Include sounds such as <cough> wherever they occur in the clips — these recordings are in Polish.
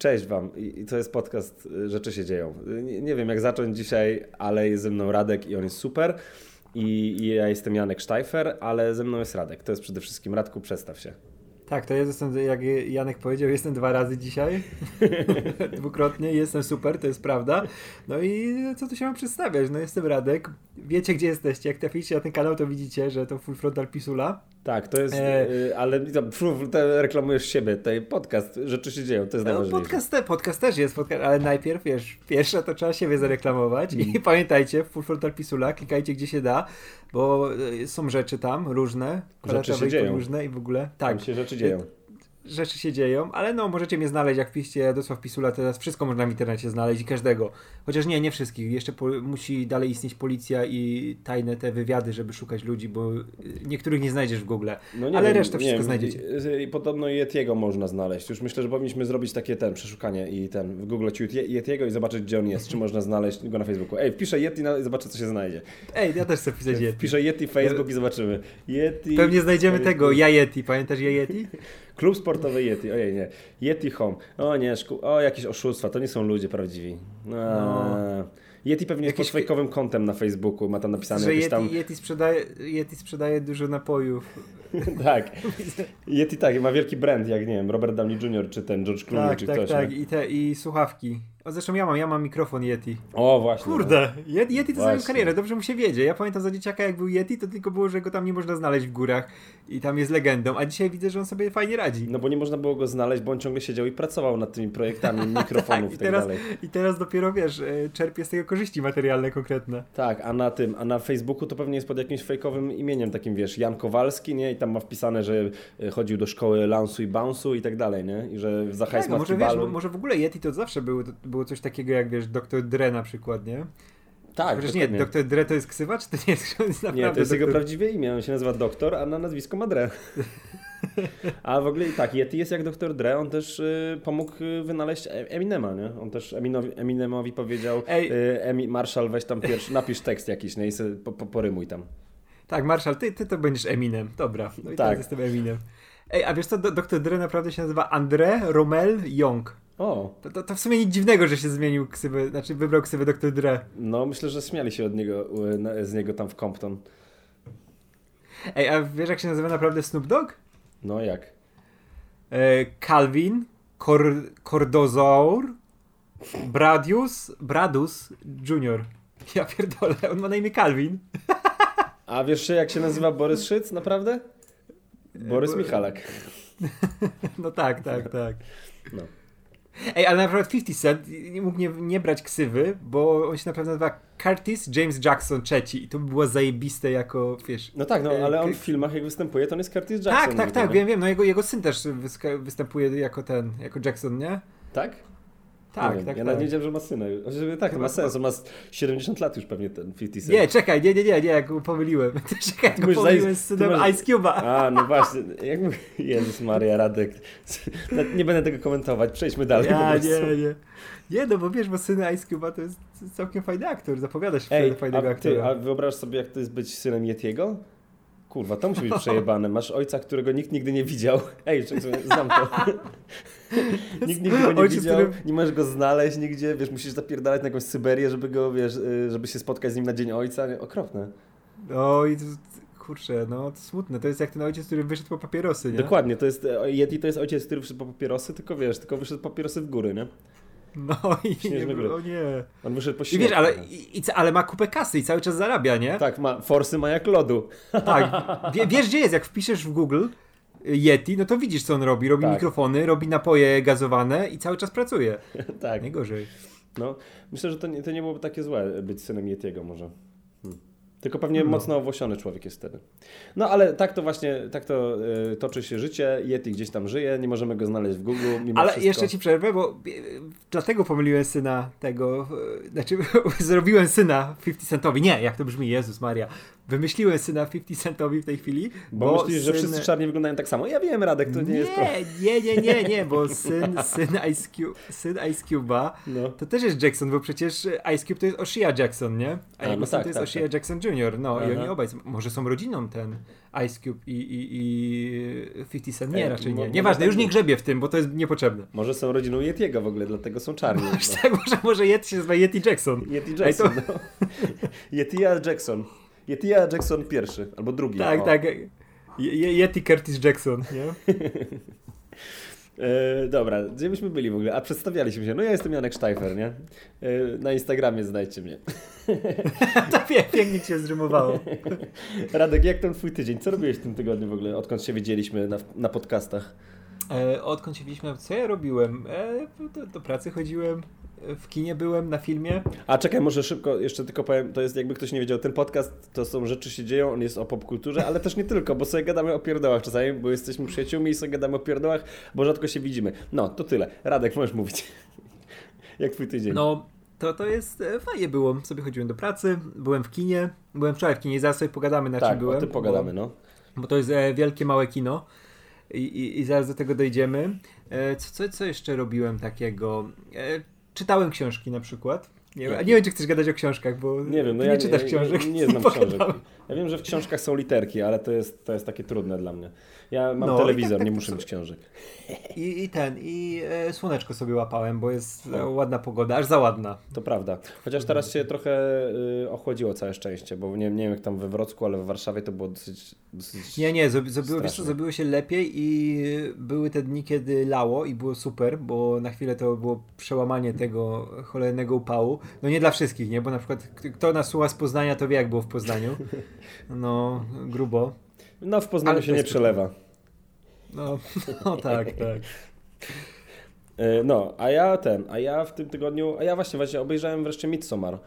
Cześć Wam. I to jest podcast y, Rzeczy się dzieją. Nie, nie, wiem jak zacząć dzisiaj, ale jest ze mną Radek i on jest super. I, I, ja jestem Janek Sztajfer, ale ze mną jest Radek. To jest przede wszystkim Radku, przedstaw się. Tak, to ja jestem, jak Janek powiedział, jestem dwa razy dzisiaj. <laughs> Dwukrotnie, jestem super, to jest prawda. No i co tu się mam przedstawiać? No jestem Radek. Wiecie, gdzie jesteście. Jak traficie na ten kanał, to widzicie, że to Full Frontal Pisula. Tak, to jest, e... y, ale reklamujesz siebie, tutaj podcast, rzeczy się dzieją, to jest no, najważniejsze. Podcast, te, podcast też jest, podcast, ale najpierw, wiesz, pierwsze to trzeba siebie zareklamować mm. i <laughs> pamiętajcie, Full Frontal Pisula, klikajcie gdzie się da, bo y, są rzeczy tam różne, rzeczy się dzieją. różne i w ogóle. Tak. Tam się rzeczy dzieją rzeczy się dzieją, ale no możecie mnie znaleźć, jak wpiszcie Radosław Pisula, teraz wszystko można w internecie znaleźć i każdego. Chociaż nie, nie wszystkich. Jeszcze musi dalej istnieć policja i tajne te wywiady, żeby szukać ludzi, bo y, niektórych nie znajdziesz w Google. No ale wiem, resztę wszystko wiem, znajdziecie. I podobno Yetiego można znaleźć. Już myślę, że powinniśmy zrobić takie ten, przeszukanie i ten, w Google Yetiego i zobaczyć, gdzie on jest, czy można znaleźć go na Facebooku. Ej, wpiszę Yeti i zobaczę, co się znajdzie. Ej, ja też chcę wpisać Yeti. Wpiszę Yeti Facebook i zobaczymy. Yeti... Pewnie znajdziemy tego, ja Yeti. Pamiętasz ja Yeti? <laughs> Klub sportowy Yeti, ojej nie. Yeti Home. O nie, szku... o jakieś oszustwa, to nie są ludzie prawdziwi. No. Yeti pewnie jest pod fejkowym kontem na Facebooku, ma tam napisane że jakieś tam... Yeti sprzedaje, Yeti sprzedaje dużo napojów. <laughs> tak. <laughs> Yeti tak, ma wielki brand, jak nie wiem, Robert Downey Jr. czy ten George Clooney tak, czy tak, ktoś. Tak, tak, i, te, i słuchawki. O, zresztą ja mam, ja mam mikrofon Yeti. O, właśnie. Kurde. Yeti, Yeti to zrobił karierę, dobrze mu się wiedzie. Ja pamiętam za dzieciaka, jak był Yeti, to tylko było, że go tam nie można znaleźć w górach i tam jest legendą, a dzisiaj widzę, że on sobie fajnie radzi. No bo nie można było go znaleźć, bo on ciągle siedział i pracował nad tymi projektami <laughs> mikrofonów tak, i, tak teraz, dalej. I teraz dopiero, wiesz, e, czerpie z tego korzyści materialne konkretne. Tak, a na tym, a na Facebooku to pewnie jest pod jakimś fejkowym imieniem, takim wiesz, Jan Kowalski, nie? I tam ma wpisane, że e, chodził do szkoły Lansu i Bounce'u i tak dalej, nie? I że za hajs tak, może, wiesz, może w ogóle Yeti to zawsze było, to było coś takiego jak wiesz, Dr. Dre na przykład, nie? Tak, Chociaż nie, Dr. Dre to jest ksywa, czy <laughs> to nie jest, to jest Nie, to jest jego prawdziwe imię, on się nazywa Doktor, a na nazwisko ma Dre. <laughs> a w ogóle i tak, Yeti jest jak Dr. Dre, on też y, pomógł y, wynaleźć e- Eminema, nie? On też Eminowi, Eminemowi powiedział, Ej. Y, Emi, Marshall weź tam pierwszy, napisz tekst jakiś, nie? I sobie po, po, porymuj tam. Tak, Marshall, ty, ty to będziesz Eminem, dobra. No i tak. teraz jestem Eminem. Ej, a wiesz co, Dr. Dre naprawdę się nazywa André Romel Young. O. To, to, to, w sumie nic dziwnego, że się zmienił ksywę, znaczy wybrał ksywę Dr. Dre. No, myślę, że śmiali się od niego, z niego tam w Compton. Ej, a wiesz jak się nazywa naprawdę Snoop Dogg? No, jak? E, Calvin, Cor Cordozaur, Bradius, Bradus Junior. <laughs> Ja pierdolę, on ma na imię Calvin. <laughs> A wiesz jak się nazywa Borys Szyc, naprawdę? Borys Michalak. <laughs> No tak, tak, tak. No. Ej, ale na przykład 50 Cent mógł nie, nie brać ksywy, bo on się naprawdę nazywa Curtis James Jackson III i to by było zajebiste jako, wiesz... No tak, no e, ale on w filmach jak występuje, to on jest Curtis Jackson. Tak, tak, tak, wiem, wiem, no jego, jego syn też występuje jako ten, jako Jackson, nie? Tak? Tak, tak, tak. Ja tak. nie wiedziałem, że ma syna. Znaczy, tak, to ma sens, on ma 70 lat już pewnie ten 50 Cent. Nie, czekaj, nie, nie, nie, nie, jak pomyliłem. <laughs> Czekaj, jak pomyliłem z synem masz... Ice Cube'a. A, no właśnie. Jak... <laughs> Jezus Maria, Radek. Nie będę tego komentować, przejdźmy dalej. Ja, nie, nie. Nie, no bo wiesz, bo syn Ice Cube'a to jest całkiem fajny aktor, zapowiada się Ej, fajnego a aktora. Ty, a wyobraź sobie, jak to jest być synem Yetiego? Kurwa, to musi być przejebane. Masz ojca, którego nikt nigdy nie widział. Ej, znam to. <laughs> <laughs> nikt nigdy go nie Ojciec, widział, który... nie możesz go znaleźć nigdzie, wiesz, musisz zapierdalać na jakąś Syberię, żeby go, wiesz, y, żeby się spotkać z nim na Dzień Ojca. Okropne. Oj, kurczę, no to smutne. To jest jak ten ojciec, który wyszedł po papierosy, nie? Dokładnie, to jest, e, Yeti to jest ojciec, który wyszedł po papierosy, tylko wiesz, tylko wyszedł po papierosy w góry, nie? No <laughs> i nie, o nie. On wyszedł po I wiesz, ale, i, i, ale ma kupę kasy i cały czas zarabia, nie? Tak, ma, forsy ma jak lodu. Tak. <laughs> Wie, wiesz gdzie jest, jak wpiszesz w Google Yeti, no to widzisz co on robi. Robi tak. mikrofony, robi napoje gazowane i cały czas pracuje. <laughs> tak. Nie gorzej. No, myślę, że to nie, to nie byłoby takie złe być synem Yetiego może. Tylko pewnie no. mocno owłosiony człowiek jest wtedy. No ale tak to właśnie, tak to y, toczy się życie. Yeti gdzieś tam żyje, nie możemy go znaleźć w Google. ale wszystko. jeszcze ci przerwę, bo y, dlatego pomyliłem syna tego, y, znaczy <laughs> zrobiłem syna 50 Centowi. Nie, jak to brzmi, Jezus Maria. Wymyśliłem syna 50 Centowi w tej chwili. Bo, bo myślisz, syn... że wszyscy czarni wyglądają tak samo? Ja wiem, Radek, to nie, nie jest Nie, nie, nie, nie, bo <laughs> syn, syn, Ice, Cube, syn Ice Cube'a no. to też jest Jackson, bo przecież Ice Cube to jest Oshia Jackson, nie? A, A no tak, to jest tak, Oshia tak. Jackson Jr., no Aha. i oni obaj, może są rodziną ten Ice Cube i, i, i 50 Cent. Nie, Ej, raczej nie. Nieważne, już nie grzebie w tym, bo to jest niepotrzebne. Może są rodziną Yetiego w ogóle, dlatego są czarni. <laughs> Tak, może, może Yeti się nazywa Yeti Jackson. Yeti Jackson, to... no. <laughs> Yetia Jackson. Yetia Jackson pierwszy, albo drugi. Tak, o. tak. Yeti Curtis Jackson, nie? <laughs> E, dobra, gdzie byśmy byli w ogóle? A przedstawialiśmy się. No ja jestem Janek Sztajfer, nie? E, na Instagramie znajdźcie mnie. <laughs> to pięknie cię zrymowało. <laughs> Radek, jak ten twój tydzień? Co robiłeś w tym tygodniu w ogóle, odkąd się widzieliśmy na, na podcastach? E, odkąd się widzieliśmy, co ja robiłem? E, do, do pracy chodziłem, w kinie byłem, na filmie. A czekaj, może szybko jeszcze tylko powiem, to jest jakby ktoś nie wiedział, ten podcast to są rzeczy się dzieją, on jest o popkulturze, ale też nie tylko, bo sobie gadamy o pierdołach czasami, bo jesteśmy przyjaciółmi i sobie gadamy o pierdołach, bo rzadko się widzimy. No, to tyle. Radek, możesz mówić. <laughs> Jak twój tydzień? No, to, to jest e, fajnie było. Sobie chodziłem do pracy, byłem w kinie, byłem wczoraj w kinie zaraz sobie pogadamy na tak, czym byłem. tym pogadamy, bo, no. Bo to jest e, wielkie, małe kino. I, i, i zaraz do tego dojdziemy. E, co, co, co jeszcze robiłem takiego? Czytałem książki na przykład. Nie, nie wiem, czy chcesz gadać o książkach, bo nie, wiem, no nie ja, czytasz książek. Nie, nie znam książek. Ja wiem, że w książkach są literki, ale to jest, to jest takie trudne dla mnie. Ja mam no, telewizor, tak, tak, nie muszę mieć książek. I, I ten, i e, słoneczko sobie łapałem, bo jest o. ładna pogoda, aż za ładna. To prawda. Chociaż teraz się trochę y, ochłodziło całe szczęście, bo nie, nie wiem jak tam we Wrocku, ale w Warszawie to było dosyć, dosyć Nie, nie, zrobiło, wiesz zrobiło się lepiej i były te dni, kiedy lało i było super, bo na chwilę to było przełamanie tego cholernego upału. No nie dla wszystkich, nie? Bo na przykład kto nas słucha z Poznania, to wie jak było w Poznaniu. No, grubo. No w Poznaniu Ale się nie przelewa. No, <laughs> no tak, tak. E, no, a ja ten, a ja w tym tygodniu, a ja właśnie właśnie obejrzałem wreszcie Midsommar.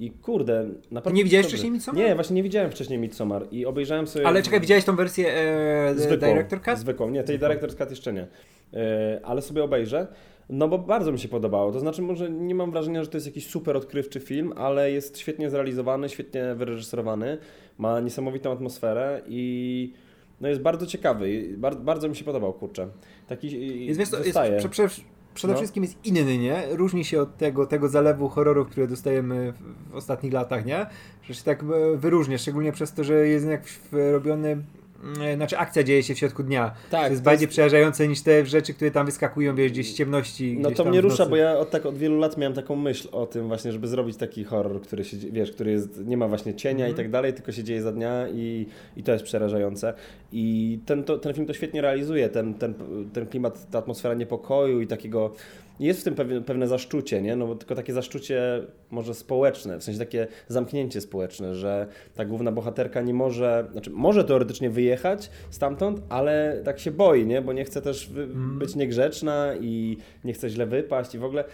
I kurde, naprawdę. Nie widziałeś wcześniej Midsommar? Nie, właśnie nie widziałem wcześniej Midsommar i obejrzałem sobie. Ale czekaj, widziałeś tą wersję e, zwykłą, Director Cut? Zwykłą, nie, tej Director Cut jeszcze nie. E, ale sobie obejrzę. No bo bardzo mi się podobało. To znaczy, może nie mam wrażenia, że to jest jakiś super odkrywczy film, ale jest świetnie zrealizowany, świetnie wyreżyserowany, ma niesamowitą atmosferę i no jest bardzo ciekawy. Bardzo, bardzo mi się podobał, kurczę. Taki jest, wiesz, jest, przede no. wszystkim jest inny, nie? Różni się od tego, tego zalewu horrorów, które dostajemy w, w ostatnich latach, nie? Że się tak e, wyróżnia, szczególnie przez to, że jest jak robiony znaczy akcja dzieje się w środku dnia. Tak, to jest to bardziej jest... przerażające niż te rzeczy, które tam wyskakują, wiesz, gdzieś z ciemności. No to mnie rusza, bo ja od, tak, od wielu lat miałem taką myśl o tym właśnie, żeby zrobić taki horror, który się, wiesz, który jest, nie ma właśnie cienia mm. i tak dalej, tylko się dzieje za dnia i, i to jest przerażające. I ten, to, ten film to świetnie realizuje, ten, ten, ten klimat, ta atmosfera niepokoju i takiego jest w tym pewne, pewne zaszczucie, nie? No bo tylko takie zaszczucie może społeczne, w sensie takie zamknięcie społeczne, że ta główna bohaterka nie może, znaczy może teoretycznie wyjechać stamtąd, ale tak się boi, nie? Bo nie chce też mm. być niegrzeczna i nie chce źle wypaść i w ogóle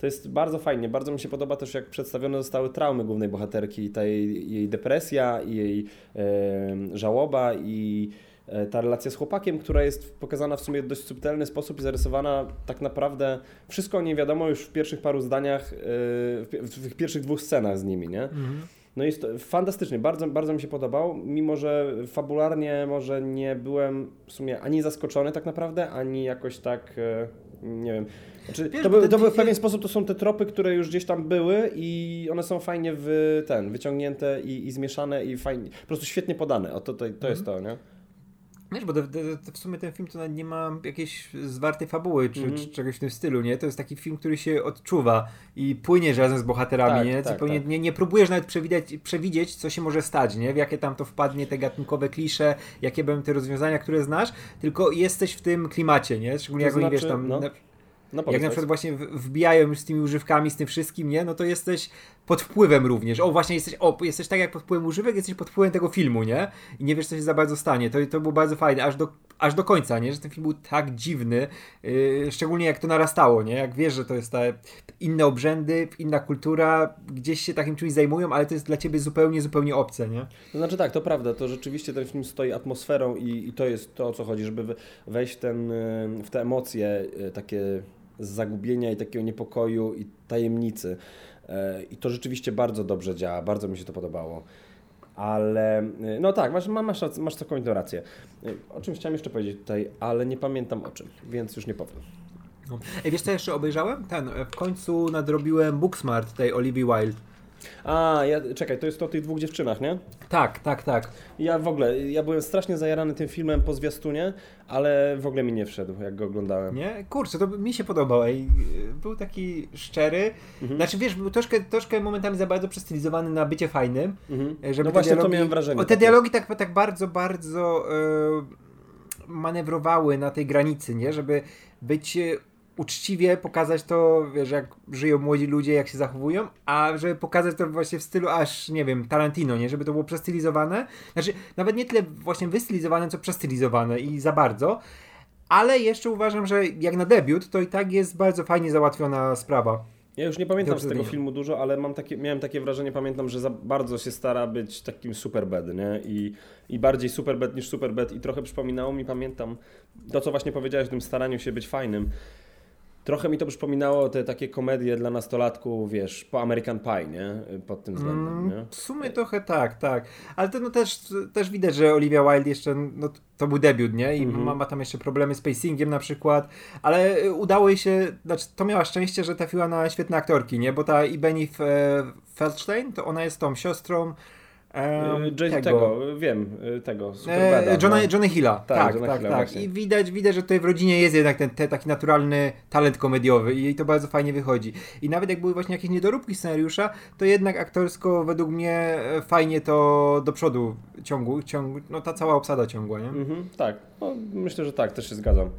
to jest bardzo fajnie. Bardzo mi się podoba też, jak przedstawione zostały traumy głównej bohaterki, ta jej, jej depresja i jej e, żałoba i ta relacja z chłopakiem, która jest pokazana w sumie w dość subtelny sposób i zarysowana tak naprawdę wszystko o niej wiadomo już w pierwszych paru zdaniach, e, w tych pierwszych dwóch scenach z nimi, nie? Mhm. No jest fantastycznie, bardzo, bardzo mi się podobał, mimo że fabularnie może nie byłem w sumie ani zaskoczony tak naprawdę, ani jakoś tak, e, nie wiem, znaczy, Wiesz, to, był, to był w pewien sposób to są te tropy, które już gdzieś tam były i one są fajnie w ten, wyciągnięte i, i zmieszane i fajnie, po prostu świetnie podane. O to, to, to mhm. jest to, nie? Wiesz, bo to, to, to w sumie ten film to nie ma jakiejś zwartej fabuły czy, mm czy, czegoś w tym stylu, nie? To jest taki film, który się odczuwa i płyniesz razem z bohaterami, tak, nie? Tak, tak. Nie, nie próbujesz nawet przewidzieć, przewidzieć, co się może stać, nie? W jakie tam to wpadnie te gatunkowe klisze, jakie będą te rozwiązania, które znasz, tylko jesteś w tym klimacie, nie? Szczególnie to jak znaczy, oni, wiesz, tam... No. Na, no jak na przykład właśnie wbijają już z tymi używkami, z tym wszystkim, nie? No to jesteś pod wpływem również. O, właśnie jesteś, o, jesteś tak jak pod wpływem używek, jesteś pod wpływem tego filmu, nie? I nie wiesz, co się za bardzo stanie. To, to było bardzo fajne, aż do, aż do końca, nie? Że ten film był tak dziwny, yy, szczególnie jak to narastało, nie? Jak wiesz, że to jest ta inne obrzędy, inna kultura, gdzieś się takim czymś zajmują, ale to jest dla ciebie zupełnie, zupełnie obce, nie? To znaczy tak, to prawda, to rzeczywiście ten film stoi atmosferą i, i to jest to, o co chodzi, żeby wejść ten, y, w te emocje y, takie zagubienia i takiego niepokoju i tajemnicy. E, I to rzeczywiście bardzo dobrze działa, bardzo mi się to podobało. Ale no tak, masz, masz, masz całkowitą rację. O czymś chciałem jeszcze powiedzieć tutaj, ale nie pamiętam o czym, więc już nie powiem. No. Ej, wiesz co jeszcze obejrzałem? Ten, w końcu nadrobiłem Booksmart tej Olivia Wilde. A, ja, czekaj, to jest to o tych dwóch dziewczynach, nie? Tak, tak, tak. Ja w ogóle, ja byłem strasznie zajarany tym filmem po zwiastunie, ale w ogóle mi nie wszedł, jak go oglądałem. Nie? Kurczę, to mi się podobał. Ej. Był taki szczery. Mhm. Znaczy, wiesz, był troszkę, troszkę momentami za bardzo przestylizowany na bycie fajnym. Mhm. Żeby no właśnie, dialogi, to miałem wrażenie. O, te dialogi tak, tak bardzo, bardzo yy, manewrowały na tej granicy, nie? Żeby być uczciwie pokazać to, wiesz, jak żyją młodzi ludzie, jak się zachowują, a żeby pokazać to właśnie w stylu aż, nie wiem, Tarantino, nie? Żeby to było przestylizowane. Znaczy, nawet nie tyle właśnie wystylizowane, co przestylizowane i za bardzo. Ale jeszcze uważam, że jak na debiut, to i tak jest bardzo fajnie załatwiona sprawa. Ja już nie pamiętam z tego filmu dużo, ale mam takie, miałem takie wrażenie, pamiętam, że za bardzo się stara być takim superbad, nie? I, I bardziej superbad niż superbad i trochę przypominało mi, pamiętam, to co właśnie powiedziałeś o tym staraniu się być fajnym. Trochę mi to przypominało te takie komedie dla nastolatków, wiesz, po American Pie, nie? Pod tym względem, mm, nie? W sumie trochę tak, tak. Ale to no też, też widać, że Olivia Wilde jeszcze, no to był debiut, nie? I mm -hmm. ma, tam jeszcze problemy z pacingiem na przykład, ale udało jej się, znaczy to miała szczęście, że trafiła na świetne aktorki, nie? Bo ta Ibeni Feldstein, to ona jest tą siostrą Um, tego. tego. wiem, y, tego, Superbada. E, Johna, no. Johnny Hilla, tak, tak, Johna tak, Hilla, tak. I widać, widać, że tutaj w rodzinie jest jednak ten, ten, taki naturalny talent komediowy i to bardzo fajnie wychodzi. I nawet jak były właśnie jakieś niedoróbki scenariusza, to jednak aktorsko według mnie e, fajnie to do przodu ciągu, ciągu no ta cała obsada ciągła, nie? Mhm, tak, no, myślę, że tak, też się zgadzam.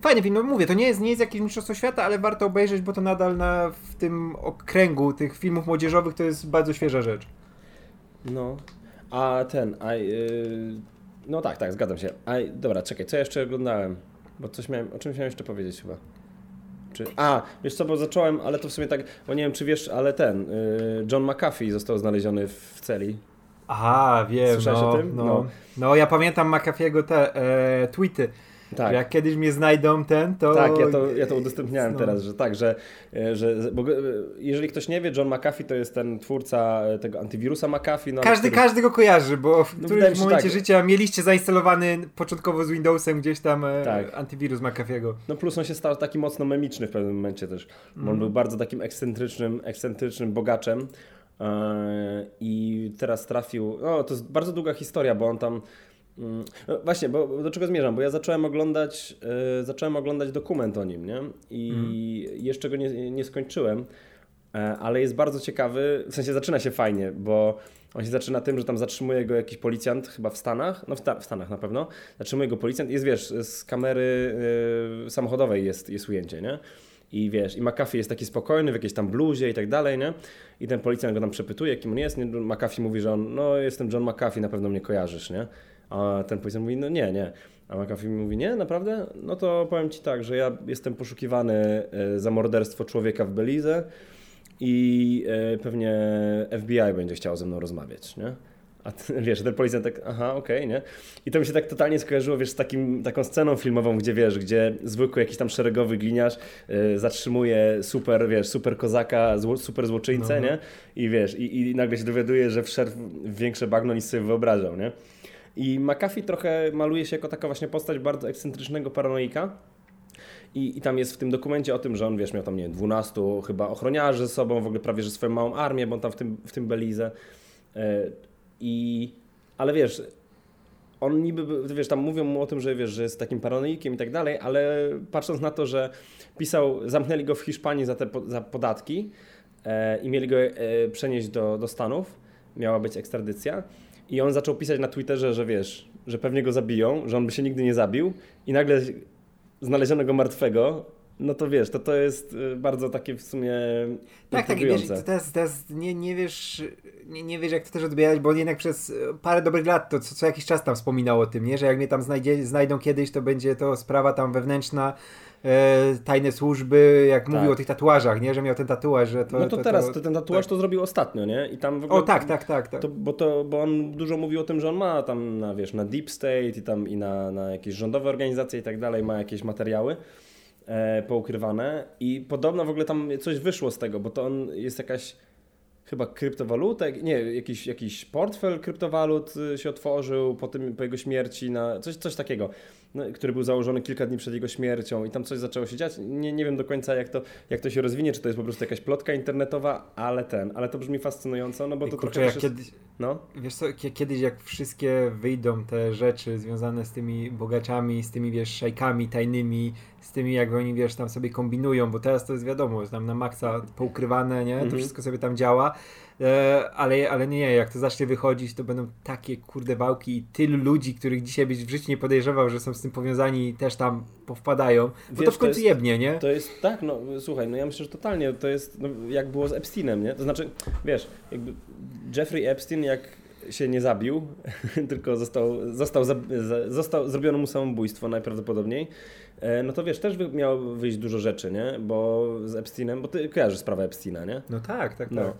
Fajny film, no mówię, to nie jest, nie jest jakieś mistrzostwo świata, ale warto obejrzeć, bo to nadal na, w tym okręgu tych filmów młodzieżowych to jest bardzo świeża rzecz. No. A ten, a, yy, no tak, tak, zgadzam się. A, dobra, czekaj, co jeszcze oglądałem? Bo coś miałem, o czymś miałem jeszcze powiedzieć chyba. Czy, a, wiesz co, bo zacząłem, ale to w sumie tak, bo nie wiem czy wiesz, ale ten, yy, John McAfee został znaleziony w celi. Aha, wiem. Słyszałeś no, o tym? No. no. no ja pamiętam McAfee'ego te e, tweety tak. Jak kiedyś mnie znajdą ten, to... Tak, ja to, ja to udostępniałem no. teraz, że tak, że, e, że bo, e, jeżeli ktoś nie wie, John McAfee to jest ten twórca e, tego antywirusa McAfee. No, każdy, który... każdy go kojarzy, bo w no, którymś momencie tak. życia mieliście zainstalowany początkowo z Windowsem gdzieś tam tak. antywirus McAfee'ego. No plus on się stał taki mocno memiczny w pewnym momencie też. Mm. On był bardzo takim ekscentrycznym, ekscentrycznym bogaczem. I teraz trafił. No, to jest bardzo długa historia, bo on tam no właśnie, bo do czego zmierzam? Bo ja zacząłem oglądać, yy, zacząłem oglądać dokument o nim, nie? I mm. jeszcze go nie, nie skończyłem, e, ale jest bardzo ciekawy, w sensie zaczyna się fajnie, bo on się zaczyna tym, że tam zatrzymuje go jakiś policjant, chyba w Stanach, no w, w Stanach na pewno, zatrzymuje go policjant jest, wiesz, z kamery yy, samochodowej jest, jest ujęcie, nie? I wiesz, i McAfee jest taki spokojny w jakiejś tam bluzie i tak dalej, nie? I ten policjant go tam przepytuje, kim on jest. McAfee mówi, że on, no jestem John McAfee, na pewno mnie kojarzysz, nie? A ten policjant mówi, no nie, nie. A McAfee mówi, nie, naprawdę? No to powiem Ci tak, że ja jestem poszukiwany e, za morderstwo człowieka w Belize i e, pewnie FBI będzie chciał ze mną rozmawiać, nie? A ty, <laughs> wiesz, ten policjant tak, aha, okej, okay, nie? I to mi się tak totalnie skojarzyło, wiesz, z takim, taką sceną filmową, gdzie wiesz, gdzie zwykły jakiś tam szeregowy gliniarz y, zatrzymuje super, wiesz, super kozaka, zło, super złoczyńcę, no. nie? I wiesz, i, i nagle się dowiaduje, że wszedł w większe bagno niż sobie wyobrażał, nie? I McAfee trochę maluje się jako taka właśnie postać bardzo ekscentrycznego paranoika. I, I tam jest w tym dokumencie o tym, że on, wiesz, miał tam, nie wiem, 12 chyba ochroniarzy ze sobą, w ogóle prawie, że swoją małą armię, bo on tam w tym, w tym Belize. E, I, ale wiesz, on niby, wiesz, tam mówią mu o tym, że wiesz, że jest takim paranoikiem i tak dalej, ale patrząc na to, że pisał, zamknęli go w Hiszpanii za te za podatki e, i mieli go e, przenieść do, do Stanów, miała być ekstradycja, i on zaczął pisać na Twitterze, że wiesz, że pewnie go zabiją, że on by się nigdy nie zabił. I nagle znaleziono go martwego, no to wiesz, to to jest y, bardzo takie w sumie Tak, tak, wiesz, teraz, teraz nie, nie wiesz, nie, nie wiesz jak to też odbierać, bo jednak przez parę dobrych lat to co, co jakiś czas tam wspominał o tym, nie, że jak mnie tam znajdzie, znajdą kiedyś, to będzie to sprawa tam wewnętrzna e, tajne służby, jak tak. mówił o tych tatuażach, nie? Że miał ten tatuaż, że to... No to, to teraz, to, to ten tatuaż tak. to zrobił ostatnio, nie? I tam w ogóle... O tak, tak, tak. tak. To, bo, to, bo on dużo mówił o tym, że on ma tam, na, wiesz, na Deep State i tam i na, na jakieś rządowe organizacje i tak dalej, ma jakieś materiały e, poukrywane i podobno w ogóle tam coś wyszło z tego, bo to on jest jakaś chyba kryptowalutek, nie, jakiś, jakiś portfel kryptowalut y, się otworzył po, tym, po jego śmierci, na coś, coś takiego, no, który był założony kilka dni przed jego śmiercią i tam coś zaczęło się dziać. Nie, nie wiem do końca jak to, jak to się rozwinie, czy to jest po prostu jakaś plotka internetowa, ale ten, ale to brzmi fascynująco, no bo to kurczę, trochę... Kiedyś, no? Wiesz co, kiedyś jak wszystkie wyjdą te rzeczy związane z tymi bogaczami, z tymi wiesz, szajkami tajnymi, z tymi jak oni wiesz, tam sobie kombinują, bo teraz to jest wiadomo, jest tam na maksa poukrywane, nie? To mhm. wszystko sobie tam działa, ale, ale nie, jak to zacznie wychodzić, to będą takie kurde wałki i tylu ludzi, których dzisiaj byś w życiu nie podejrzewał, że są z tym powiązani też tam powpadają, bo wiesz, to w końcu to jest, jebnie, nie? To jest, tak, no słuchaj, no ja myślę, że totalnie to jest, no, jak było z Epsteinem, nie? To znaczy, wiesz, jakby Jeffrey Epstein jak się nie zabił, <laughs> tylko został, został, został, zrobiono mu samobójstwo najprawdopodobniej, e, no to wiesz, też miało wyjść dużo rzeczy, nie? Bo z Epsteinem, bo ty kojarzysz sprawę Epsteina, nie? No tak, tak, no. tak.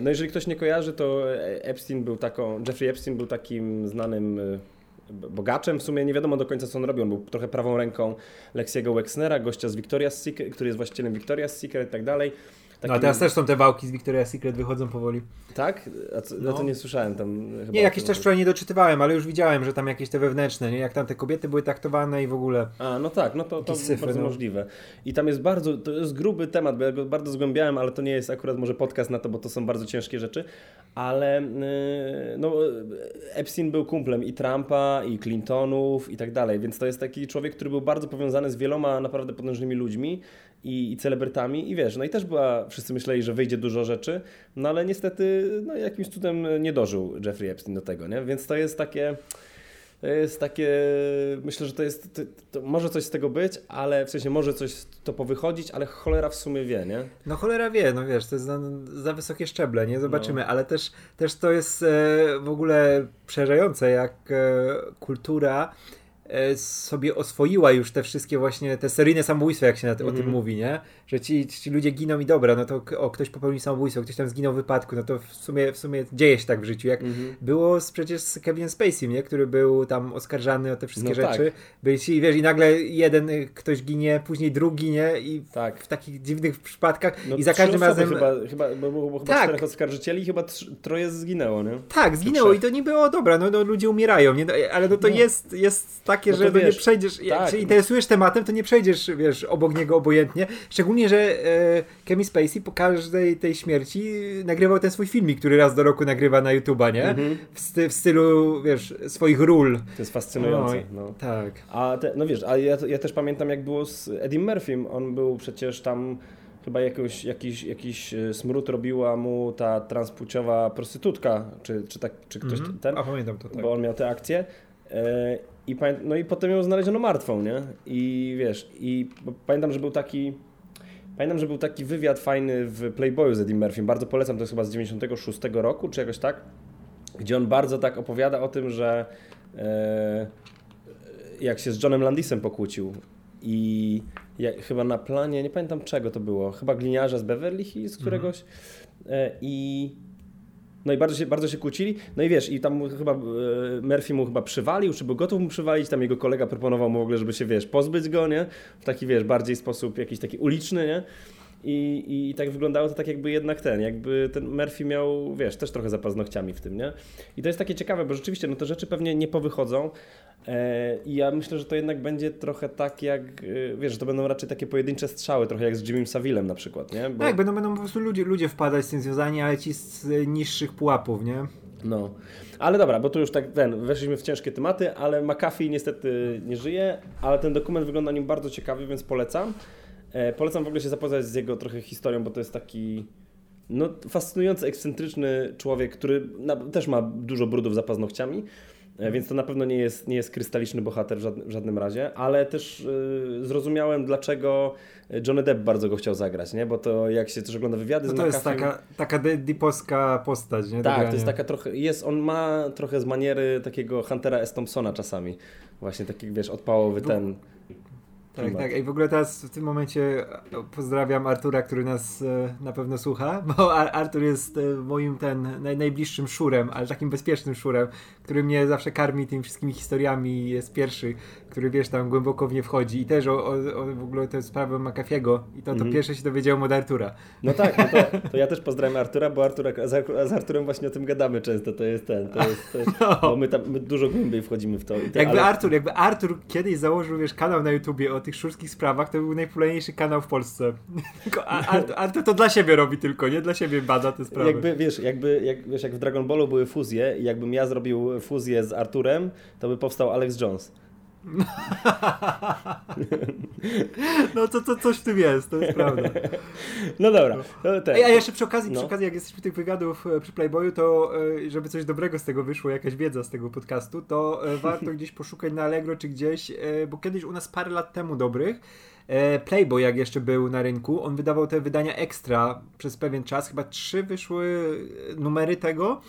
No jeżeli ktoś nie kojarzy, to Epstein był taką, Jeffrey Epstein był takim znanym e, bogaczem, w sumie nie wiadomo do końca co on robił, on był trochę prawą ręką Lexiego Wexnera, gościa z Victoria's Secret, który jest właścicielem Victoria's Secret i tak dalej. Takim... No a teraz też są te wałki z Victoria's Secret, wychodzą powoli. Tak? A co, no. to nie słyszałem tam. nie, jakieś też wczoraj nie doczytywałem, ale już widziałem, że tam jakieś te wewnętrzne, nie? Jak tam te kobiety były traktowane i w ogóle. A, no tak, no to, to cyfry, bardzo no. możliwe. I tam jest bardzo, to jest gruby temat, bo ja go bardzo zgłębiałem, ale to nie jest akurat może podcast na to, bo to są bardzo ciężkie rzeczy, ale yy, no Epstein był kumplem i Trumpa, i Clintonów i tak dalej, więc to jest taki człowiek, który był bardzo powiązany z wieloma naprawdę potężnymi ludźmi i, i celebrytami i wiesz, no i też była, wszyscy myśleli, że wyjdzie dużo rzeczy, no ale niestety no, jakimś cudem nie dożył Jeffrey Epstein do tego, nie? Więc to jest takie... To jest takie, myślę, że to jest, to, to może coś z tego być, ale w sensie może coś to powychodzić, ale cholera w sumie wie, nie? No cholera wie, no wiesz, to jest za, za wysokie szczeble, nie? Zobaczymy, no. ale też, też to jest e, w ogóle przerażające, jak e, kultura E, sobie oswoiła już te wszystkie właśnie, te seryjne samobójstwa, jak się na, mm o tym mhm. mówi, nie? Że ci, ci ludzie giną i dobra, no to o, ktoś popełnił samobójstwo, ktoś tam zginął w wypadku, no to w sumie, w sumie dzieje się tak w życiu, jak mm -hmm. było z, przecież z Kevin Spacey, nie? Który był tam oskarżany o te wszystkie no rzeczy. Tak. Byli, i wiesz, i nagle jeden y, ktoś ginie, później drugi, nie? I tak. w, takich dziwnych przypadkach no, i za każdym razem... Chyba, chyba, bo było chyba tak. czterech oskarżycieli, chyba troje zginęło, nie? Tak, zginęło i to nie było dobra, no, no ludzie umierają, nie? No, ale no to no. jest, jest takie, no że wiesz, nie przejdziesz, tak. jak się interesujesz tematem, to nie przejdziesz, wiesz, obok niego obojętnie. Szczególnie, że e, Kemi Spacey po każdej tej śmierci nagrywał ten swój filmik, który raz do roku nagrywa na YouTube'a, nie? Mhm. W, sty, w, stylu, wiesz, swoich ról. To jest fascynujące. No, no. Tak. A te, no wiesz, a ja, ja też pamiętam, jak było z Eddie Murphym. On był przecież tam chyba jakoś, jakiś, jakiś e, smród robiła mu ta transpłciowa prostytutka, czy, czy, tak, czy ktoś mm -hmm. ten. A pamiętam to, tak. Bo on miał te akcje. E, I, no i potem ją znaleziono martwą, nie? I wiesz, i pamiętam, że był taki Pamiętam, że był taki wywiad fajny w Playboyu z Eddie Murphy. Bardzo polecam, to jest chyba z 96 roku, czy jakoś tak, gdzie on bardzo tak opowiada o tym, że e, jak się z Johnem Landisem pokłócił i chyba na planie, nie pamiętam czego to było, chyba gliniarza z Beverly Hills któregoś mhm. e, i no i bardzo się, bardzo się kłócili. No i wiesz, i tam chyba e, Murphy mu chyba przywalił, czy był gotów mu przywalić, tam jego kolega proponował mu w ogóle, żeby się, wiesz, pozbyć go, nie? W taki, wiesz, bardziej sposób jakiś taki uliczny, nie? I, I tak wyglądało to tak jakby jednak ten, jakby ten Murphy miał, wiesz, też trochę za paznokciami w tym, nie? I to jest takie ciekawe, bo rzeczywiście, no te rzeczy pewnie nie powychodzą e, i ja myślę, że to jednak będzie trochę tak jak, e, wiesz, że to będą raczej takie pojedyncze strzały, trochę jak z Jimmym Savillem na przykład, nie? Bo... Tak, będą, będą po prostu ludzie, ludzie wpadać z tym związani, ale ci z niższych pułapów, nie? No, ale dobra, bo tu już tak ten, weszliśmy w ciężkie tematy, ale McAfee niestety nie żyje, ale ten dokument wygląda nim bardzo ciekawy, więc polecam. E, polecam w ogóle się zapoznać z jego trochę historią, bo to jest taki no, fascynujący, ekscentryczny człowiek, który na, też ma dużo brudów za paznokciami, e, więc to na pewno nie jest, nie jest krystaliczny bohater w żadnym, w żadnym razie, ale też y, zrozumiałem, dlaczego Johnny Depp bardzo go chciał zagrać, nie? bo to jak się też ogląda wywiady no z to jest taka, taka dipowska postać, nie? Tak, to jest taka trochę, jest, on ma trochę z maniery takiego Huntera S. Thompsona czasami, właśnie taki, wiesz, odpałowy ten Tak, tak. I w ogóle teraz w tym momencie e, pozdrawiam Artura, który nas e, na pewno słucha, <laughs> bo Artur jest e, moim ten naj, najbliższym szurem, ale takim bezpiecznym szurem, który mnie zawsze karmi tymi wszystkimi historiami jest pierwszy, który wiesz, tam głęboko w nie wchodzi i też o, o, o w ogóle tę sprawę McAfee'ego i to, to mm. pierwsze się dowiedziałem od Artura. No tak, no to, <laughs> to, ja też pozdrawiam Artura, bo Artura, z, z Arturem właśnie o tym gadamy często, to jest ten, to jest, to jest <laughs> no. bo my tam my dużo głębiej wchodzimy w to. to jakby ale... Artur, jakby Artur kiedyś założył, wiesz, kanał na YouTubie o tych szurskich sprawach, to był najpopularniejszy kanał w Polsce. <laughs> Tylko Artur <laughs> to dla siebie robi tylko, nie dla siebie bada te sprawy. Jakby, wiesz, jakby, jak, wiesz, jak w Dragon Ballu były fuzje i jakbym ja zrobił fuzję z Arturem, to by powstał Alex Jones. No to, to coś w tym jest, to jest prawda. No dobra. No, a jeszcze przy okazji, no. przy okazji, jak jesteśmy tych wygadów e, przy Playboyu, to e, żeby coś dobrego z tego wyszło, jakaś wiedza z tego podcastu, to e, <laughs> warto gdzieś poszukać na Allegro czy gdzieś, bo kiedyś u nas parę lat temu dobrych Playboy, jak jeszcze był na rynku, on wydawał te wydania ekstra przez pewien czas, chyba trzy wyszły numery tego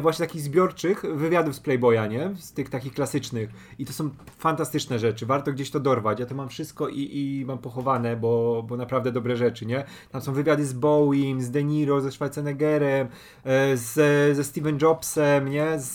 właśnie takich zbiorczych wywiadów z Playboya, nie? Z tych takich klasycznych. I to są fantastyczne rzeczy. Warto gdzieś to dorwać. Ja to mam wszystko i, i mam pochowane, bo, bo naprawdę dobre rzeczy, nie? Tam są wywiady z Bowiem, z De Niro, ze Schwarzeneggerem, e, z, ze Steven Jobsem, nie? Z,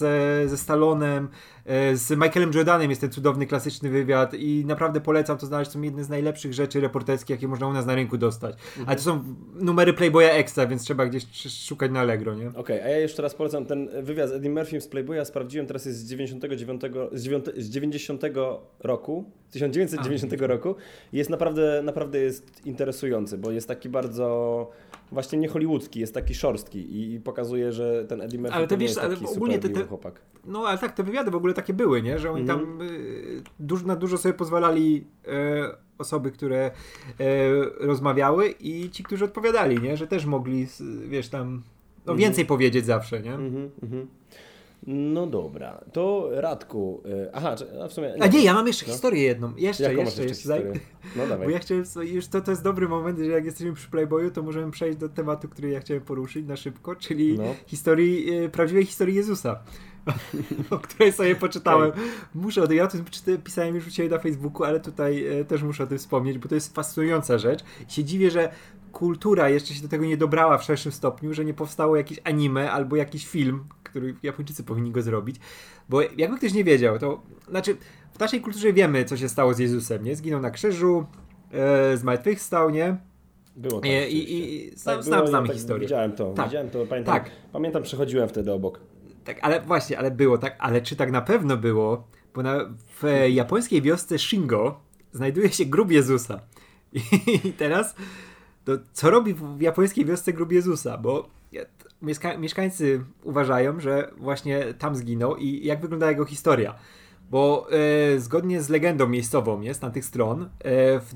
ze Stallonem. E, z Michaelem Jordanem jest ten cudowny, klasyczny wywiad i naprawdę polecam to znaleźć. Są jedne z najlepszych rzeczy reporterskich, jakie można u nas na rynku dostać. Mhm. Ale to są numery Playboya Extra, więc trzeba gdzieś szukać na Allegro, nie? Okej, okay, a ja jeszcze raz polecam ten wywiad z Eddie Murphym z Playboya. Sprawdziłem, teraz jest z 99, z, 9, z 90 roku, 1990 a, roku. Jest naprawdę, naprawdę jest interesujący, bo jest taki bardzo właśnie nie hollywoodzki, jest taki szorstki i, pokazuje, że ten Eddie Murphy ale to, wiesz, jest taki ale ogólnie te, te, chłopak. No ale tak, te wywiady w ogóle takie były, nie? Że oni mm. tam y, dużo, na dużo sobie pozwalali y, osoby, które y, rozmawiały i ci, którzy odpowiadali, nie? Że też mogli, wiesz, tam no, mm. więcej powiedzieć zawsze, nie? Mm -hmm, no dobra, to Radku. Y, aha, w sumie. Nie. A nie, ja mam jeszcze no. historię jedną. Jeszcze, Jaką jeszcze, jeszcze. jeszcze no <laughs> dawaj. Bo ja chciałem, już to, to jest dobry moment, że jak jesteśmy przy Playboyu, to możemy przejść do tematu, który ja chciałem poruszyć na szybko, czyli no. historii, y, prawdziwej historii Jezusa. <laughs> o której sobie poczytałem. Okay. Muszę o tym, ja o tym pisałem już u Ciebie na Facebooku, ale tutaj e, też muszę o tym wspomnieć, bo to jest fascynująca rzecz. I się dziwię, że kultura jeszcze się do tego nie dobrała w szerszym stopniu, że nie powstało jakieś anime albo jakiś film, który Japończycy powinni go zrobić. Bo jakby ktoś nie wiedział, to znaczy w naszej kulturze wiemy, co się stało z Jezusem, nie? Zginął na krzyżu, e, zmartwychwstał, nie? Było tak. I, i, i tak, znam, było, znamy tak, historię. Widziałem to, tak. widziałem to, pamiętam, tak. pamiętam, przechodziłem wtedy obok. Tak, ale właśnie, ale było tak, ale czy tak na pewno było? Bo na, w japońskiej wiosce Shingo znajduje się grób Jezusa. <laughs> I teraz, to co robi w japońskiej wiosce grób Jezusa? Bo mieszka mieszkańcy uważają, że właśnie tam zginął i jak wygląda jego historia. Bo e, zgodnie z legendą miejscową jest na tych stron, e, w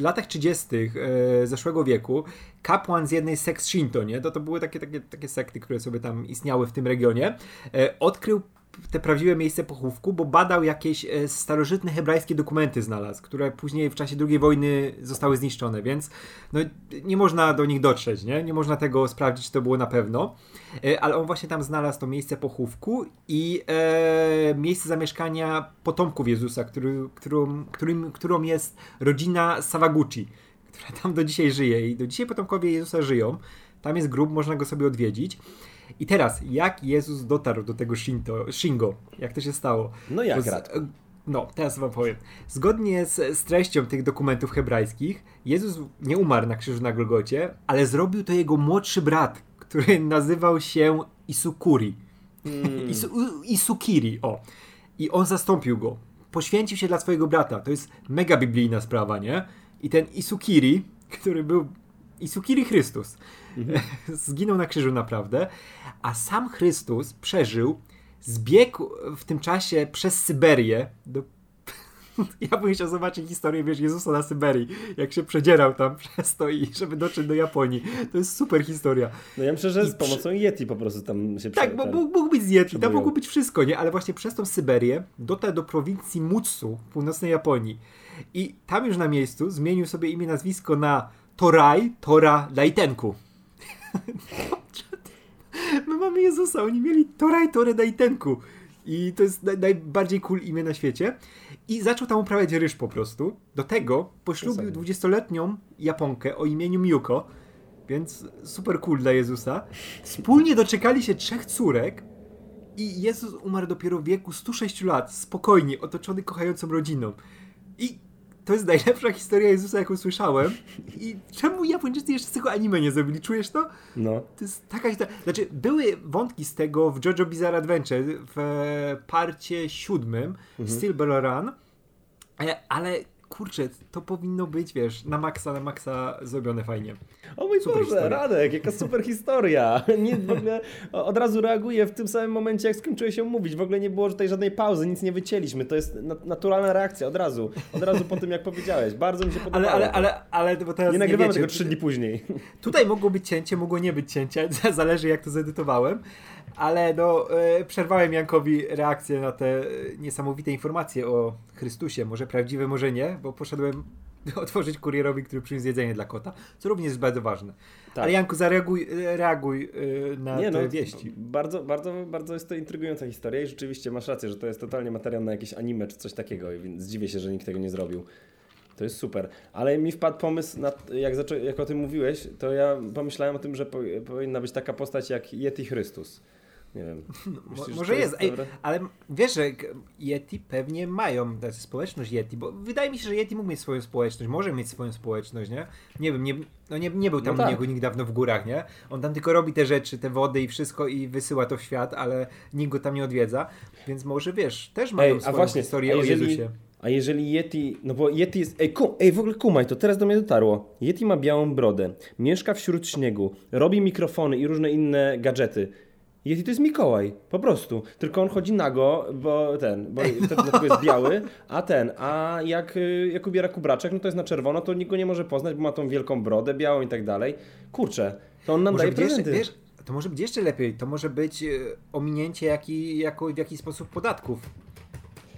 latach 30. E, zeszłego wieku kapłan z jednej sekt Shinto, nie? To, to były takie, takie, takie sekty, które sobie tam istniały w tym regionie, e, odkrył te prawdziwe miejsce pochówku, bo badał jakieś e, starożytne hebrajskie dokumenty znalazł, które później w czasie II wojny zostały zniszczone, więc no, nie można do nich dotrzeć, nie? Nie można tego sprawdzić, czy to było na pewno. E, ale on właśnie tam znalazł to miejsce pochówku i e, miejsce zamieszkania potomków Jezusa, który, którym, którą jest rodzina Sawaguchi, która tam do dzisiaj żyje i do dzisiaj potomkowie Jezusa żyją. Tam jest grób, można go sobie odwiedzić. I teraz, jak Jezus dotarł do tego Shinto, Shingo? Jak to się stało? No jak, Radku? No, teraz wam powiem. Zgodnie z, z, treścią tych dokumentów hebrajskich, Jezus nie umarł na krzyżu na Golgocie, ale zrobił to jego młodszy brat, który nazywał się Isukuri. Mm. Isu, Isukiri, o. I on zastąpił go. Poświęcił się dla swojego brata. To jest mega biblijna sprawa, nie? I ten Isukiri, który był Isukiri Chrystus, mhm. <laughs> zginął na krzyżu naprawdę, a sam Chrystus przeżył, zbiegł w tym czasie przez Syberię do <laughs> ja bym chciał zobaczyć historię, wiesz, Jezusa na Syberii, jak się przedzierał tam <laughs> przez to i żeby dotrzeć do Japonii. To jest super historia. No ja myślę, że I z pomocą przy... Yeti po prostu tam się Tak, bo mógł, mógł być z Yeti, tam mogło być wszystko, nie? Ale właśnie przez tą Syberię dotarł do prowincji Mutsu w północnej Japonii. I tam już na miejscu zmienił sobie imię, nazwisko na Torai Tora Daitenku. <laughs> My mamy Jezusa, oni mieli Toraj Tore Daitenku. I to jest naj, najbardziej cool imię na świecie. I zaczął tam uprawiać ryż po prostu. Do tego poślubił 20-letnią Japonkę o imieniu Miuko, więc super cool dla Jezusa. <laughs> Wspólnie doczekali się trzech córek i Jezus umarł dopiero w wieku 106 lat, spokojnie, otoczony kochającą rodziną. I to jest najlepsza historia Jezusa, jaką słyszałem. I czemu Japończycy jeszcze z tego anime nie zrobili? Czujesz to? No. To jest taka historia. Znaczy, były wątki z tego w JoJo Bizarre Adventure w parcie siódmym, mhm. Still Bell Run, e, ale kurczę, to powinno być, wiesz, na maksa, na maksa zrobione fajnie. O mój super Boże, historia. Radek, jaka super historia. <laughs> Nie, w ogóle od razu reaguję w tym samym momencie, jak skończyłeś się mówić. W ogóle nie było tutaj żadnej pauzy, nic nie wycięliśmy. To jest naturalna reakcja, od razu. Od razu po tym, jak powiedziałeś. Bardzo mi się podobało. Ale, ale, ale, ale bo teraz nie nagrywamy nie tego trzy dni później. Tutaj mogło być cięcie, mogło nie być cięcie, <laughs> zależy jak to zedytowałem ale no, e, przerwałem Jankowi reakcję na te niesamowite informacje o Chrystusie. Może prawdziwe, może nie, bo poszedłem <laughs> otworzyć kurierowi, który przyniósł jedzenie dla kota, co również jest bardzo ważne. Tak. Ale Janku, zareaguj e, reaguj e, na nie, te no, wieści. Bardzo, bardzo, bardzo jest to intrygująca historia i rzeczywiście masz rację, że to jest totalnie materiał na jakieś anime czy coś takiego, więc dziwię się, że nikt tego nie zrobił. To jest super. Ale mi wpadł pomysł, jak, zaczą, jak o tym mówiłeś, to ja pomyślałem o tym, że po, powinna być taka postać jak Yeti Chrystus. Nie wiem. <laughs> Myślisz, może jest, jest Ej, ale wiesz, że Yeti pewnie mają znaczy społeczność Yeti, bo wydaje mi się, że Yeti mógł mieć swoją społeczność, może mieć swoją społeczność, nie? Nie wiem, nie, no nie, nie był tam no tak. u niego nikt dawno w górach, nie? On tam tylko robi te rzeczy, te wody i wszystko i wysyła to w świat, ale nikt go tam nie odwiedza, więc może wiesz, też mają Ej, swoją a właśnie, historię jeżeli, o Jezusie. A jeżeli Yeti, no bo Yeti jest, ej, kum, ej w ogóle kumaj, to teraz do mnie dotarło. Yeti ma białą brodę, mieszka wśród śniegu, robi mikrofony i różne inne gadżety. Yeti to jest Mikołaj, po prostu. Tylko on chodzi nago, bo ten, bo dlatego jest biały, a ten, a jak, jak ubiera kubraczek, no to jest na czerwono, to nikt go nie może poznać, bo ma tą wielką brodę białą i tak dalej. Kurczę, to on nam może daje prezenty. Wiesz, to może być jeszcze lepiej, to może być e, ominięcie jaki, jako, w jakiś sposób podatków.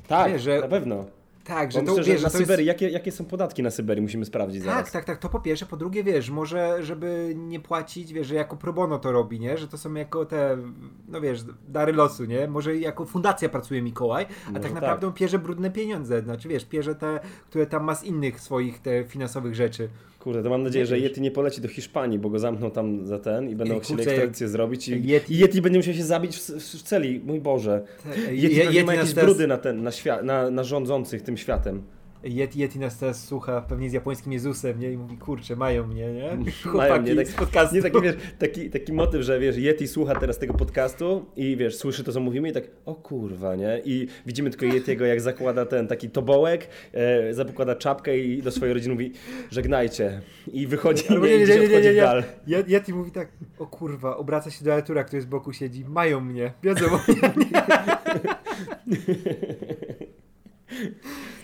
Tak, wiesz, że... na pewno. Tak, że Bo to myślę, wiesz, że na Syberii, jest... jakie, jakie są podatki na Syberii, musimy sprawdzić tak, zaraz. Tak, tak, to po pierwsze, po drugie, wiesz, może żeby nie płacić, wiesz, że jako pro bono to robi, nie, że to są jako te, no wiesz, dary losu, nie, może jako fundacja pracuje Mikołaj, a może tak naprawdę tak. pierze brudne pieniądze, znaczy wiesz, pierze te, które tam ma z innych swoich te finansowych rzeczy. Kurde, to mam nadzieję, że Yeti nie poleci do Hiszpanii, bo go zamkną tam za ten i będą chcieli ekstrakcję zrobić i Yeti... Yeti będzie musiał się zabić w, w celi, mój Boże. Yeti, Yeti ma jakieś brudy na, ten, na, na, na rządzących tym światem. Yeti, Yeti nas teraz słucha pewnie z japońskim Jezusem, nie? I mówi, kurczę, mają mnie, nie? Chłopaki <laughs> mają mnie, tak, z podcastu. Nie, taki, wiesz, taki, taki motyw, że wiesz, Yeti słucha teraz tego podcastu i wiesz, słyszy to, co mówimy i tak, o kurwa, nie? I widzimy tylko Yetiego, jak zakłada ten taki tobołek, e, zakłada czapkę i do swojej rodziny mówi, żegnajcie. I wychodzi, nie, nie, nie, nie, nie, nie. Yeti mówi tak, o kurwa, obraca się do Artura, który z boku siedzi, mają mnie, wiedzą mnie. <laughs> <laughs>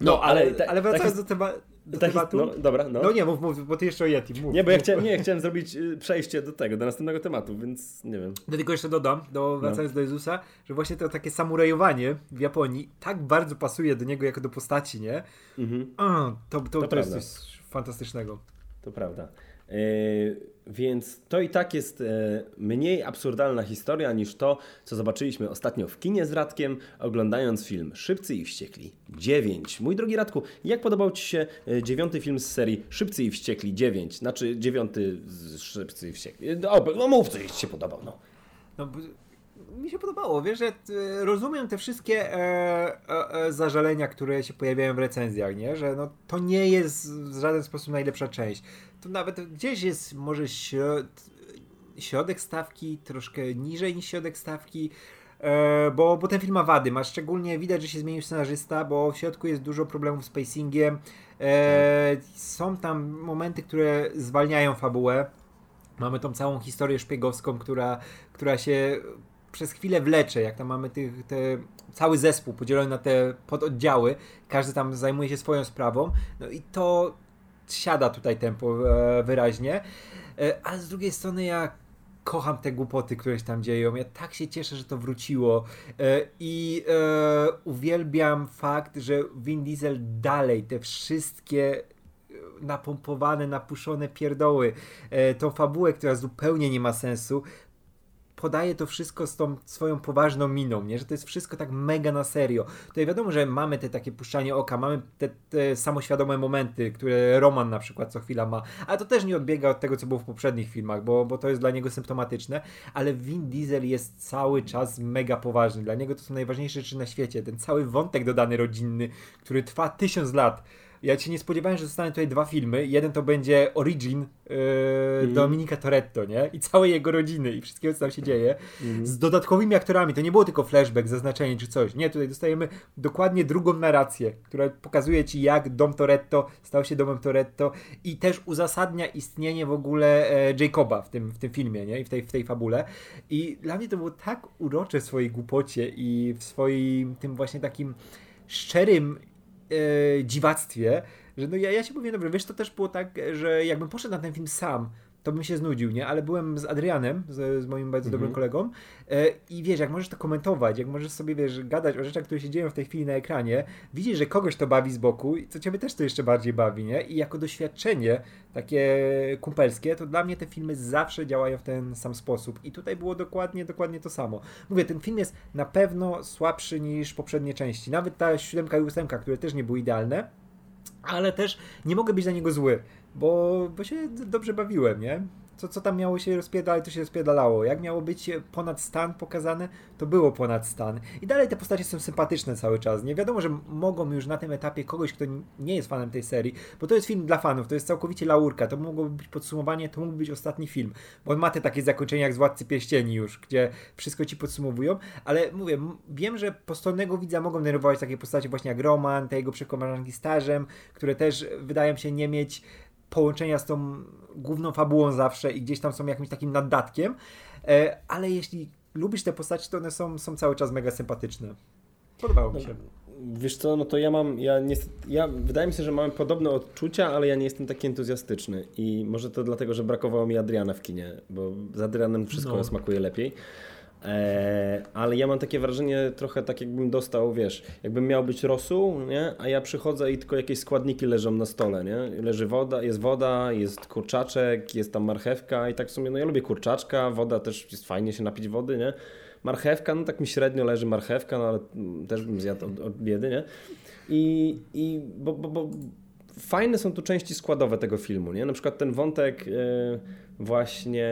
No, no, ale, ale, ale wracając do, tema, do tematu. No, dobra, no. No nie, mów, mów, bo ty jeszcze o Yeti. Mów, nie, bo ja chciałem, nie, chciałem zrobić y, przejście do tego, do następnego tematu, więc nie wiem. Do tylko jeszcze dodam, do, wracając no. do Jezusa, że właśnie to takie samurajowanie w Japonii tak bardzo pasuje do niego jako do postaci, nie? Mhm. A, to, to, to, to jest coś fantastycznego. To prawda. Yy, więc to i tak jest e, mniej absurdalna historia niż to, co zobaczyliśmy ostatnio w kinie z Radkiem, oglądając film Szybcy i Wściekli 9. Mój drogi Radku, jak podobał Ci się e, dziewiąty film z serii Szybcy i Wściekli 9? Znaczy dziewiąty z Szybcy i Wściekli. No, no mów, co Ci się podobał. No. no mi się podobało, wiesz, że e, rozumiem te wszystkie e, e, e, zażalenia, które się pojawiają w recenzjach, nie? Że no, to nie jest w żaden sposób najlepsza część. To nawet gdzieś jest może środ... środek stawki, troszkę niżej niż środek stawki, e, bo, bo ten film ma wady. Ma szczególnie widać, że się zmienił scenarzysta, bo w środku jest dużo problemów z pacingiem. E, są tam momenty, które zwalniają fabułę. Mamy tą całą historię szpiegowską, która, która się przez chwilę wlecze, jak tam mamy tych, te, cały zespół podzielony na te pododdziały, każdy tam zajmuje się swoją sprawą, no i to siada tutaj tempo e, wyraźnie, e, ale z drugiej strony ja kocham te głupoty, które się tam dzieją. Ja tak się cieszę, że to wróciło. E, I uwielbiam fakt, że Vin Diesel dalej te wszystkie napompowane, napuszone pierdoły, tą fabułę, która zupełnie nie ma sensu, podaje to wszystko z tą swoją poważną miną, nie? że to jest wszystko tak mega na serio. Tutaj wiadomo, że mamy te takie puszczanie oka, mamy te, te samoświadome momenty, które Roman na przykład co chwila ma, ale to też nie odbiega od tego, co było w poprzednich filmach, bo, bo to jest dla niego symptomatyczne, ale Vin Diesel jest cały czas mega poważny. Dla niego to są najważniejsze rzeczy na świecie. Ten cały wątek dodany rodzinny, który trwa tysiąc lat, ja się nie spodziewałem, że zostaną tutaj dwa filmy. Jeden to będzie Origin yy, mm. Dominika Toretto, nie? I całej jego rodziny i wszystkiego, co tam się dzieje. Mm. Z dodatkowymi aktorami. To nie było tylko flashback, zaznaczenie czy coś. Nie, tutaj dostajemy dokładnie drugą narrację, która pokazuje ci, jak dom Toretto stał się domem Toretto i też uzasadnia istnienie w ogóle e, Jacoba w tym, w tym filmie, nie? I w tej, w tej fabule. I dla mnie to było tak urocze w swojej głupocie i w swoim tym właśnie takim szczerym dziwactwie, że no ja, ja się mówię, dobrze, wiesz, to też było tak, że jakbym poszedł na ten film sam, to bym się znudził, nie? Ale byłem z Adrianem, z, z moim bardzo dobrym mhm. kolegą e, i wiesz, jak możesz to komentować, jak możesz sobie, wiesz, gadać o rzeczach, które się dzieją w tej chwili na ekranie, widzisz, że kogoś to bawi z boku i co ciebie też to jeszcze bardziej bawi, nie? I jako doświadczenie takie kumpelskie, to dla mnie te filmy zawsze działają w ten sam sposób i tutaj było dokładnie, dokładnie to samo. Mówię, ten film jest na pewno słabszy niż poprzednie części, nawet ta siódemka i ósemka, które też nie były idealne, ale też nie mogę być za niego zły bo, bo się dobrze bawiłem, nie? Co, co tam miało się rozpierdalać, to się rozpierdalało. Jak miało być ponad stan pokazane, to było ponad stan. I dalej te postacie są sympatyczne cały czas. Nie wiadomo, że mogą już na tym etapie kogoś, kto nie jest fanem tej serii, bo to jest film dla fanów, to jest całkowicie laurka, to mogłoby być podsumowanie, to mógłby być ostatni film. Bo on ma te takie zakończenia jak z Władcy Pierścieni już, gdzie wszystko ci podsumowują, ale mówię, wiem, że postronnego widza mogą denerwować takie postacie właśnie jak Roman, te jego przekomarzanki stażem, które też wydają się nie mieć połączenia z tą główną fabułą zawsze i gdzieś tam są jakimś takim naddatkiem, e, ale jeśli lubisz te postaci, to one są, są cały czas mega sympatyczne. Podobało mi się. Wiesz co, no to ja mam, ja, nie, ja wydaje mi się, że mamy podobne odczucia, ale ja nie jestem taki entuzjastyczny i może to dlatego, że brakowało mi Adriana w kinie, bo z Adrianem wszystko no. smakuje lepiej. E, ale ja mam takie wrażenie trochę tak jakbym dostał, wiesz, jakbym miał być rosół, nie? a ja przychodzę i tylko jakieś składniki leżą na stole, nie? Leży woda, jest woda, jest kurczaczek, jest tam marchewka i tak w sumie, no ja lubię kurczaczka, woda też jest fajnie się napić wody, nie? Marchewka, no tak mi średnio leży marchewka, no ale też bym zjadł od, od biedy, nie? I, i bo, bo, bo fajne są tu części składowe tego filmu, nie? Na przykład ten wątek e, właśnie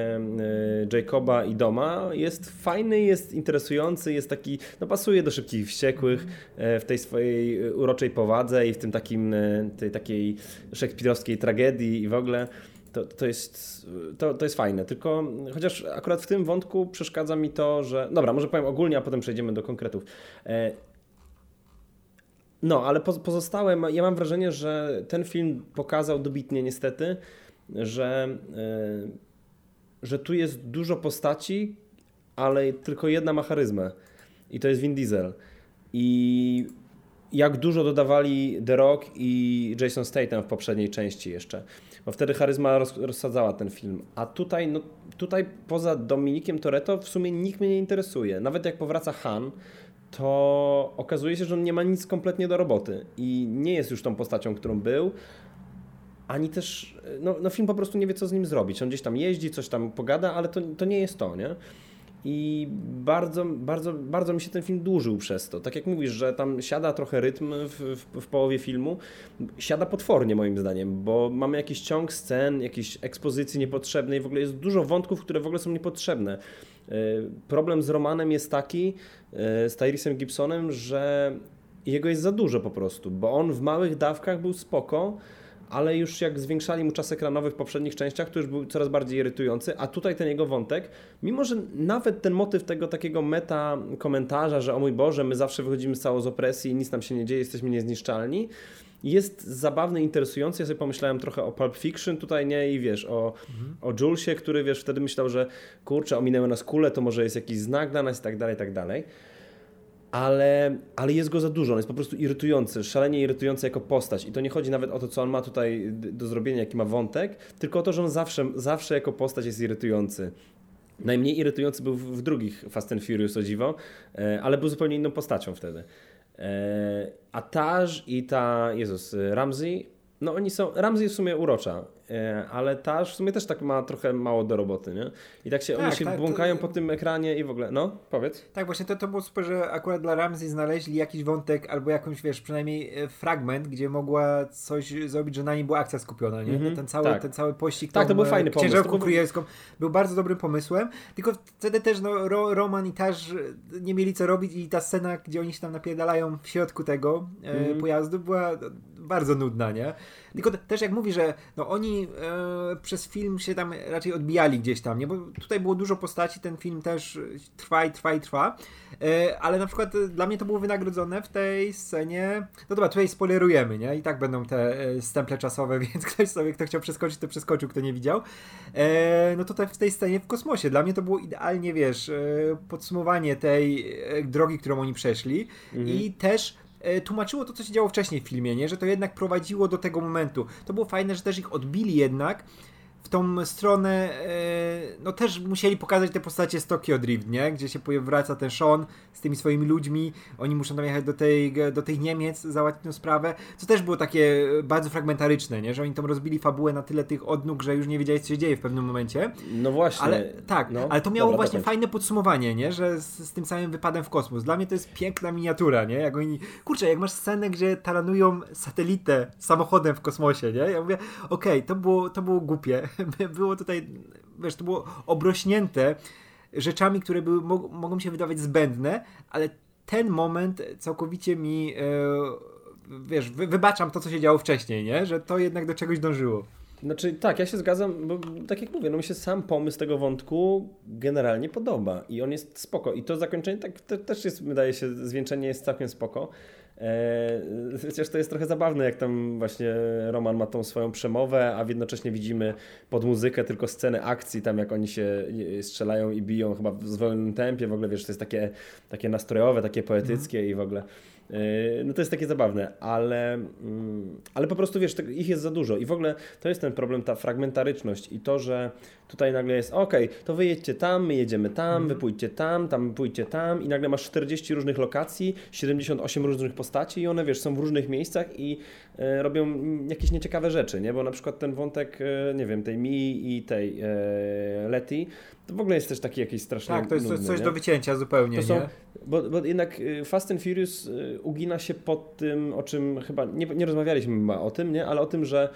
e, Jacoba i Doma jest fajny, jest interesujący, jest taki, no pasuje do Szybkich Wściekłych e, w tej swojej uroczej powadze i w tym takim, tej takiej szekspirowskiej tragedii i w ogóle. To, to, jest, to, to jest fajne, tylko chociaż akurat w tym wątku przeszkadza mi to, że. Dobra, może powiem ogólnie, a potem przejdziemy do konkretów. No, ale pozostałe, ja mam wrażenie, że ten film pokazał dobitnie niestety, że, e, że tu jest dużo postaci, ale tylko jedna ma charyzmę i to jest Vin Diesel. I jak dużo dodawali The Rock i Jason Statham w poprzedniej części jeszcze, bo wtedy charyzma roz, rozsadzała ten film. A tutaj, no, tutaj poza Dominikiem Toretto w sumie nikt mnie nie interesuje. Nawet jak powraca Han, to okazuje się, że on nie ma nic kompletnie do roboty i nie jest już tą postacią, którą był. Ani też, no, no film po prostu nie wie, co z nim zrobić. On gdzieś tam jeździ, coś tam pogada, ale to, to nie jest to, nie? I bardzo, bardzo, bardzo mi się ten film dłużył przez to. Tak jak mówisz, że tam siada trochę rytm w, w, w, połowie filmu, siada potwornie moim zdaniem, bo mamy jakiś ciąg scen, jakiejś ekspozycji niepotrzebnej, w ogóle jest dużo wątków, które w ogóle są niepotrzebne. E, problem z Romanem jest taki, e, z Tyrisem Gibsonem, że jego jest za dużo po prostu, bo on w małych dawkach był spoko, ale już jak zwiększali mu czas ekranowy w poprzednich częściach, to już był coraz bardziej irytujący, a tutaj ten jego wątek, mimo że nawet ten motyw tego takiego meta komentarza, że o mój Boże, my zawsze wychodzimy z całą z opresji, nic nam się nie dzieje, jesteśmy niezniszczalni, jest zabawny, interesujący. Ja sobie pomyślałem trochę o Pulp Fiction tutaj, nie? I wiesz, o, mhm. o Julesie, który wiesz, wtedy myślał, że kurczę, ominęły nas kule, to może jest jakiś znak dla nas i tak dalej, i tak dalej. Ale, ale jest go za dużo, on jest po prostu irytujący, szalenie irytujący jako postać. I to nie chodzi nawet o to, co on ma tutaj do zrobienia, jaki ma wątek, tylko o to, że on zawsze, zawsze jako postać jest irytujący. Najmniej irytujący był w, w drugich Fast and Furious, o dziwo, e, ale był zupełnie inną postacią wtedy. E, a Taj i ta, Jezus, Ramsey no oni są, Ramsey jest w sumie urocza, e, ale Tash w sumie też tak ma trochę mało do roboty, nie? I tak się, tak, oni się tak, błąkają to... po tym ekranie i w ogóle, no, powiedz. Tak, właśnie to, to było super, że akurat dla Ramsey znaleźli jakiś wątek albo jakąś, wiesz, przynajmniej e, fragment, gdzie mogła coś zrobić, że na niej była akcja skupiona, nie? Mm -hmm, ten, cały, tak. ten cały pościg tak, to był fajny pomysł. Ciężarówką królewską był bardzo dobrym pomysłem, tylko wtedy też no, Ro, Roman i Tash nie mieli co robić i ta scena, gdzie oni się tam napierdalają w środku tego mm -hmm. pojazdu była bardzo nudna, nie? Tylko też jak mówi, że no oni e, przez film się tam raczej odbijali gdzieś tam, nie? Bo tutaj było dużo postaci, ten film też trwa i trwa i trwa, e, ale na przykład dla mnie to było wynagrodzone w tej scenie, no dobra, tutaj spoilerujemy, nie? I tak będą te e, stemple czasowe, <laughs> więc ktoś sobie, kto chciał przeskoczyć, to przeskoczył, kto nie widział. E, no tutaj w tej scenie w kosmosie, dla mnie to było idealnie, wiesz, e, podsumowanie tej e, drogi, którą oni przeszli mhm. i też E, tłumaczyło to, co się działo wcześniej w filmie, nie? że to jednak prowadziło do tego momentu. To było fajne, że też ich odbili jednak w tą stronę, e, no też musieli pokazać te postacie z Tokyo Drift, nie? Gdzie się wraca ten Sean z tymi swoimi ludźmi, oni muszą tam jechać do, tej, do tych Niemiec, załatwić tę sprawę, co też było takie bardzo fragmentaryczne, nie? Że oni tam rozbili fabułę na tyle tych odnóg, że już nie wiedzieli, co się dzieje w pewnym momencie. No właśnie. Ale, tak, no, ale to miało dobra, właśnie fajne podsumowanie, nie? Że z, z, tym samym wypadem w kosmos. Dla mnie to jest piękna miniatura, nie? Jak oni, kurczę, jak masz scenę, gdzie taranują satelitę samochodem w kosmosie, nie? Ja mówię, okej, okay, to, było, to było głupie, <laughs> było tutaj, wiesz, to było obrośnięte rzeczami, które były, mog mogą się wydawać zbędne, ale ten moment całkowicie mi, e, wiesz, wy, wybaczam to, co się działo wcześniej, nie? Że to jednak do czegoś dążyło. Znaczy tak, ja się zgadzam, bo tak jak mówię, no mi się sam pomysł tego wątku generalnie podoba i on jest spoko. I to zakończenie tak te, też jest, wydaje się, zwieńczenie jest całkiem spoko. E, chociaż to jest trochę zabawne, jak tam właśnie Roman ma tą swoją przemowę, a jednocześnie widzimy pod muzykę tylko scenę akcji, tam jak oni się strzelają i biją chyba w zwolnionym tempie, w ogóle wiesz, to jest takie, takie nastrojowe, takie poetyckie mm. i w ogóle. Yy, no to jest takie zabawne, ale, mm, ale po prostu wiesz, ich jest za dużo i w ogóle to jest ten problem, ta fragmentaryczność i to, że tutaj nagle jest ok, to wy jedźcie tam, my jedziemy tam, mm. wy pójdźcie tam, tam pójdźcie tam i nagle masz 40 różnych lokacji, 78 różnych postaci i one wiesz, są w różnych miejscach i e, robią jakieś nieciekawe rzeczy, nie? Bo na przykład ten wątek, e, nie wiem, tej Mi i tej e, Leti, to w ogóle jest też taki jakiś straszny Tak, to jest nudny, coś nie? do wycięcia zupełnie, są, bo, bo, jednak y, Fast and Furious y, ugina się pod tym, o czym chyba nie, nie rozmawialiśmy o tym, nie? ale o tym, że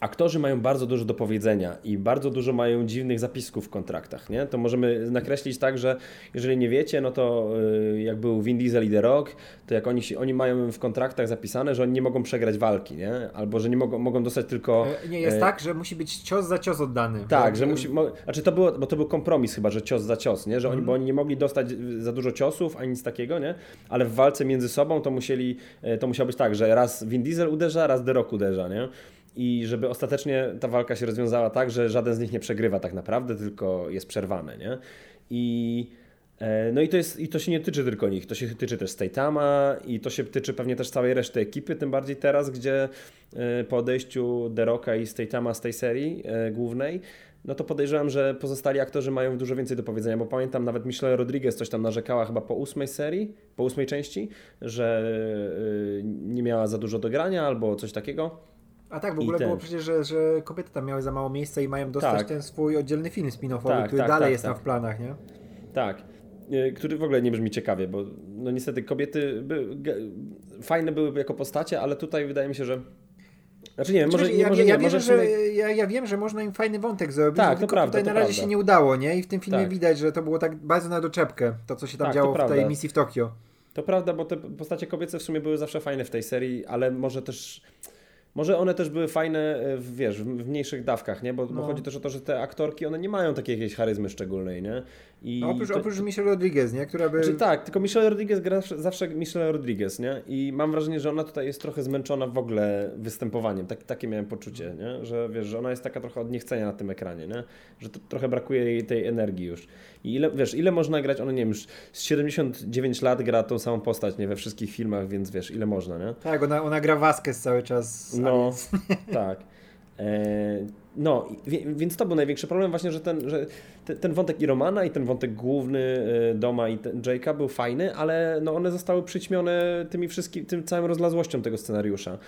aktorzy mają bardzo dużo do powiedzenia i bardzo dużo mają dziwnych zapisków w kontraktach, nie? To możemy nakreślić tak, że jeżeli nie wiecie, no to y, jak był Vin Diesel i The Rock, to jak oni, oni mają w kontraktach zapisane, że oni nie mogą przegrać walki, nie? Albo, że nie mogą, mogą dostać tylko... E, nie, jest e... tak, że musi być cios za cios oddany. Tak, że musi... Znaczy to było, bo to był kompromis chyba, że cios za cios, nie? Że oni, mm. bo oni nie mogli dostać za dużo ciosów, ani nic takiego, nie? Ale w walce między sobą to musieli, e, to musiało być tak, że raz Vin Diesel uderza, raz The Rock uderza, nie? I żeby ostatecznie ta walka się rozwiązała tak, że żaden z nich nie przegrywa tak naprawdę, tylko jest przerwany, nie? I e, no i to, jest, i to się nie tyczy tylko nich, to się tyczy też Statama i to się tyczy pewnie też całej reszty ekipy, tym bardziej teraz, gdzie e, po odejściu Deroka i Statama z tej serii e, głównej, no to podejrzewam, że pozostali aktorzy mają dużo więcej do powiedzenia, bo pamiętam nawet Michelle Rodriguez coś tam narzekała chyba po ósmej serii, po ósmej części, że nie miała za dużo do grania albo coś takiego. A tak, w ogóle było przecież, że, że kobiety tam miały za mało miejsca i mają dostać tak. ten swój oddzielny film spin-offowy, tak, który tak, dalej tak, jest tam tak. w planach, nie? Tak. E, który w ogóle nie brzmi ciekawie, bo no niestety kobiety by, fajne były jako postacie, ale tutaj wydaje mi się, że znaczy nie, może, ja, może ja, nie, może że, ja, ja wiem, że można im fajny wątek zrobić, tak, tylko prawda, tutaj na razie prawda. się nie udało, nie? I w tym filmie tak. widać, że to było tak bardzo na doczepkę, to co się tam tak, działo w tej misji w Tokio. To prawda, bo te postacie kobiece w sumie były zawsze fajne w tej serii, ale może też może one też były fajne, e, w, wiesz, w mniejszych dawkach, nie? Bo, no. bo chodzi też o to, że te aktorki, one nie mają takiej jakiejś charyzmy szczególnej, nie? I no, oprócz, to... oprócz Michelle Rodriguez, nie? Która by... Znaczy, tak, tylko Michelle Rodriguez gra zawsze Michelle Rodriguez, nie? I mam wrażenie, że ona tutaj jest trochę zmęczona w ogóle występowaniem. Tak, takie miałem poczucie, nie? Że wiesz, że ona jest taka trochę od niechcenia na tym ekranie, nie? Że to, trochę brakuje jej tej energii już. I ile, wiesz, ile można grać, ona nie wiem, już z 79 lat gra tą samą postać, nie? We wszystkich filmach, więc wiesz, ile można, nie? Tak, ona, ona gra Vasquez cały czas. No, tak. <laughs> E, no, więc to był największy problem właśnie, że ten, że ten wątek i Romana i ten wątek główny e, Doma i Jake'a był fajny, ale no one zostały przyćmione tymi wszystkim, tym całym rozlazłością tego scenariusza,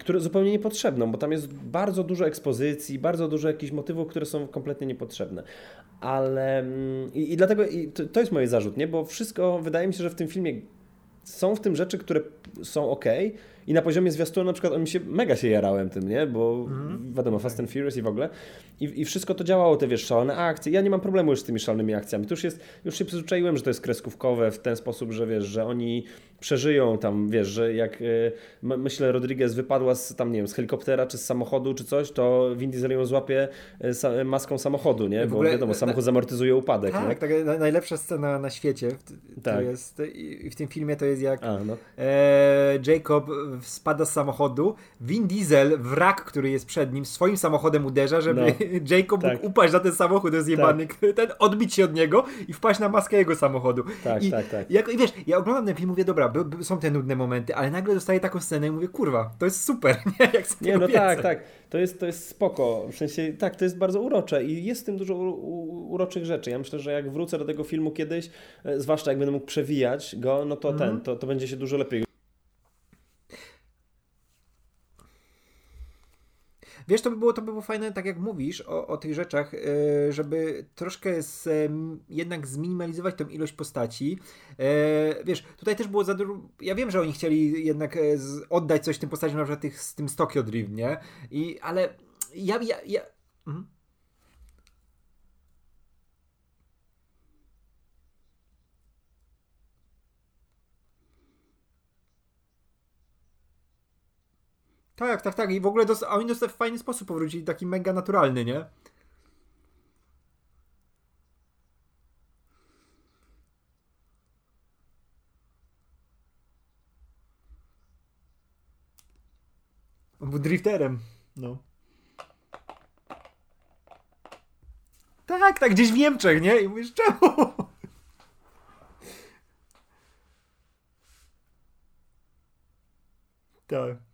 które zupełnie niepotrzebną, bo tam jest bardzo dużo ekspozycji, bardzo dużo jakichś motywów, które są kompletnie niepotrzebne. Ale mm, i, i dlatego i to, to jest mój zarzut, nie? Bo wszystko wydaje mi się, że w tym filmie są w tym rzeczy, które są ok, i na poziomie zwiastunu na przykład on mi się, mega się jarałem tym, nie? Bo mm. wiadomo, Fast and Furious i w ogóle. I, I wszystko to działało, te wiesz, szalone akcje. Ja nie mam problemu już z tymi szalonymi akcjami. To już jest, już się przyzwyczaiłem, że to jest kreskówkowe w ten sposób, że wiesz, że oni przeżyją tam, wiesz, że jak y, myślę Rodriguez wypadła z tam, nie wiem, z helikoptera czy z samochodu czy coś, to Vin Diesel ją złapie y, maską samochodu, nie? Bo ogóle, wiadomo, samochód na, zamortyzuje upadek, tak, nie? Tak, na, najlepsza scena na świecie to tak. jest, i w tym filmie to jest jak A, no. e, Jacob spada z samochodu, Vin Diesel, wrak, który jest przed nim, swoim samochodem uderza, żeby no. <laughs> Jacob tak. mógł upaść na ten samochód, to jest jebany, tak. <laughs> ten, odbić się od niego i wpaść na maskę jego samochodu. Tak, I, tak, tak. Jak, I wiesz, ja oglądam ten film mówię, dobra, są te nudne momenty, ale nagle dostaję taką scenę i mówię, kurwa, to jest super, <laughs> nie? Jak nie, no tak, tak. To jest, to jest spoko. W sensie, tak, to jest bardzo urocze i jest w tym dużo uroczych rzeczy. Ja myślę, że jak wrócę do tego filmu kiedyś, e, zwłaszcza jak będę mógł przewijać go, no to mm. ten, to, to będzie się dużo lepiej Wiesz, to by było, to by było fajne, tak jak mówisz o, o tych rzeczach, e, żeby troszkę z, jednak zminimalizować tą ilość postaci. E, wiesz, tutaj też było za dużo. Ja wiem, że oni chcieli jednak e, oddać coś tym postaciom, na przykład tych, z tym Tokyo Drift, nie? I, ale ja. ja, ja... Mhm. Tak, tak, tak. I w ogóle dos- a oni dostali w fajny sposób powrócili, taki mega naturalny, nie? On był drifterem. No. Tak, tak, gdzieś w Niemczech, nie? I mówisz, czemu? <laughs> tak.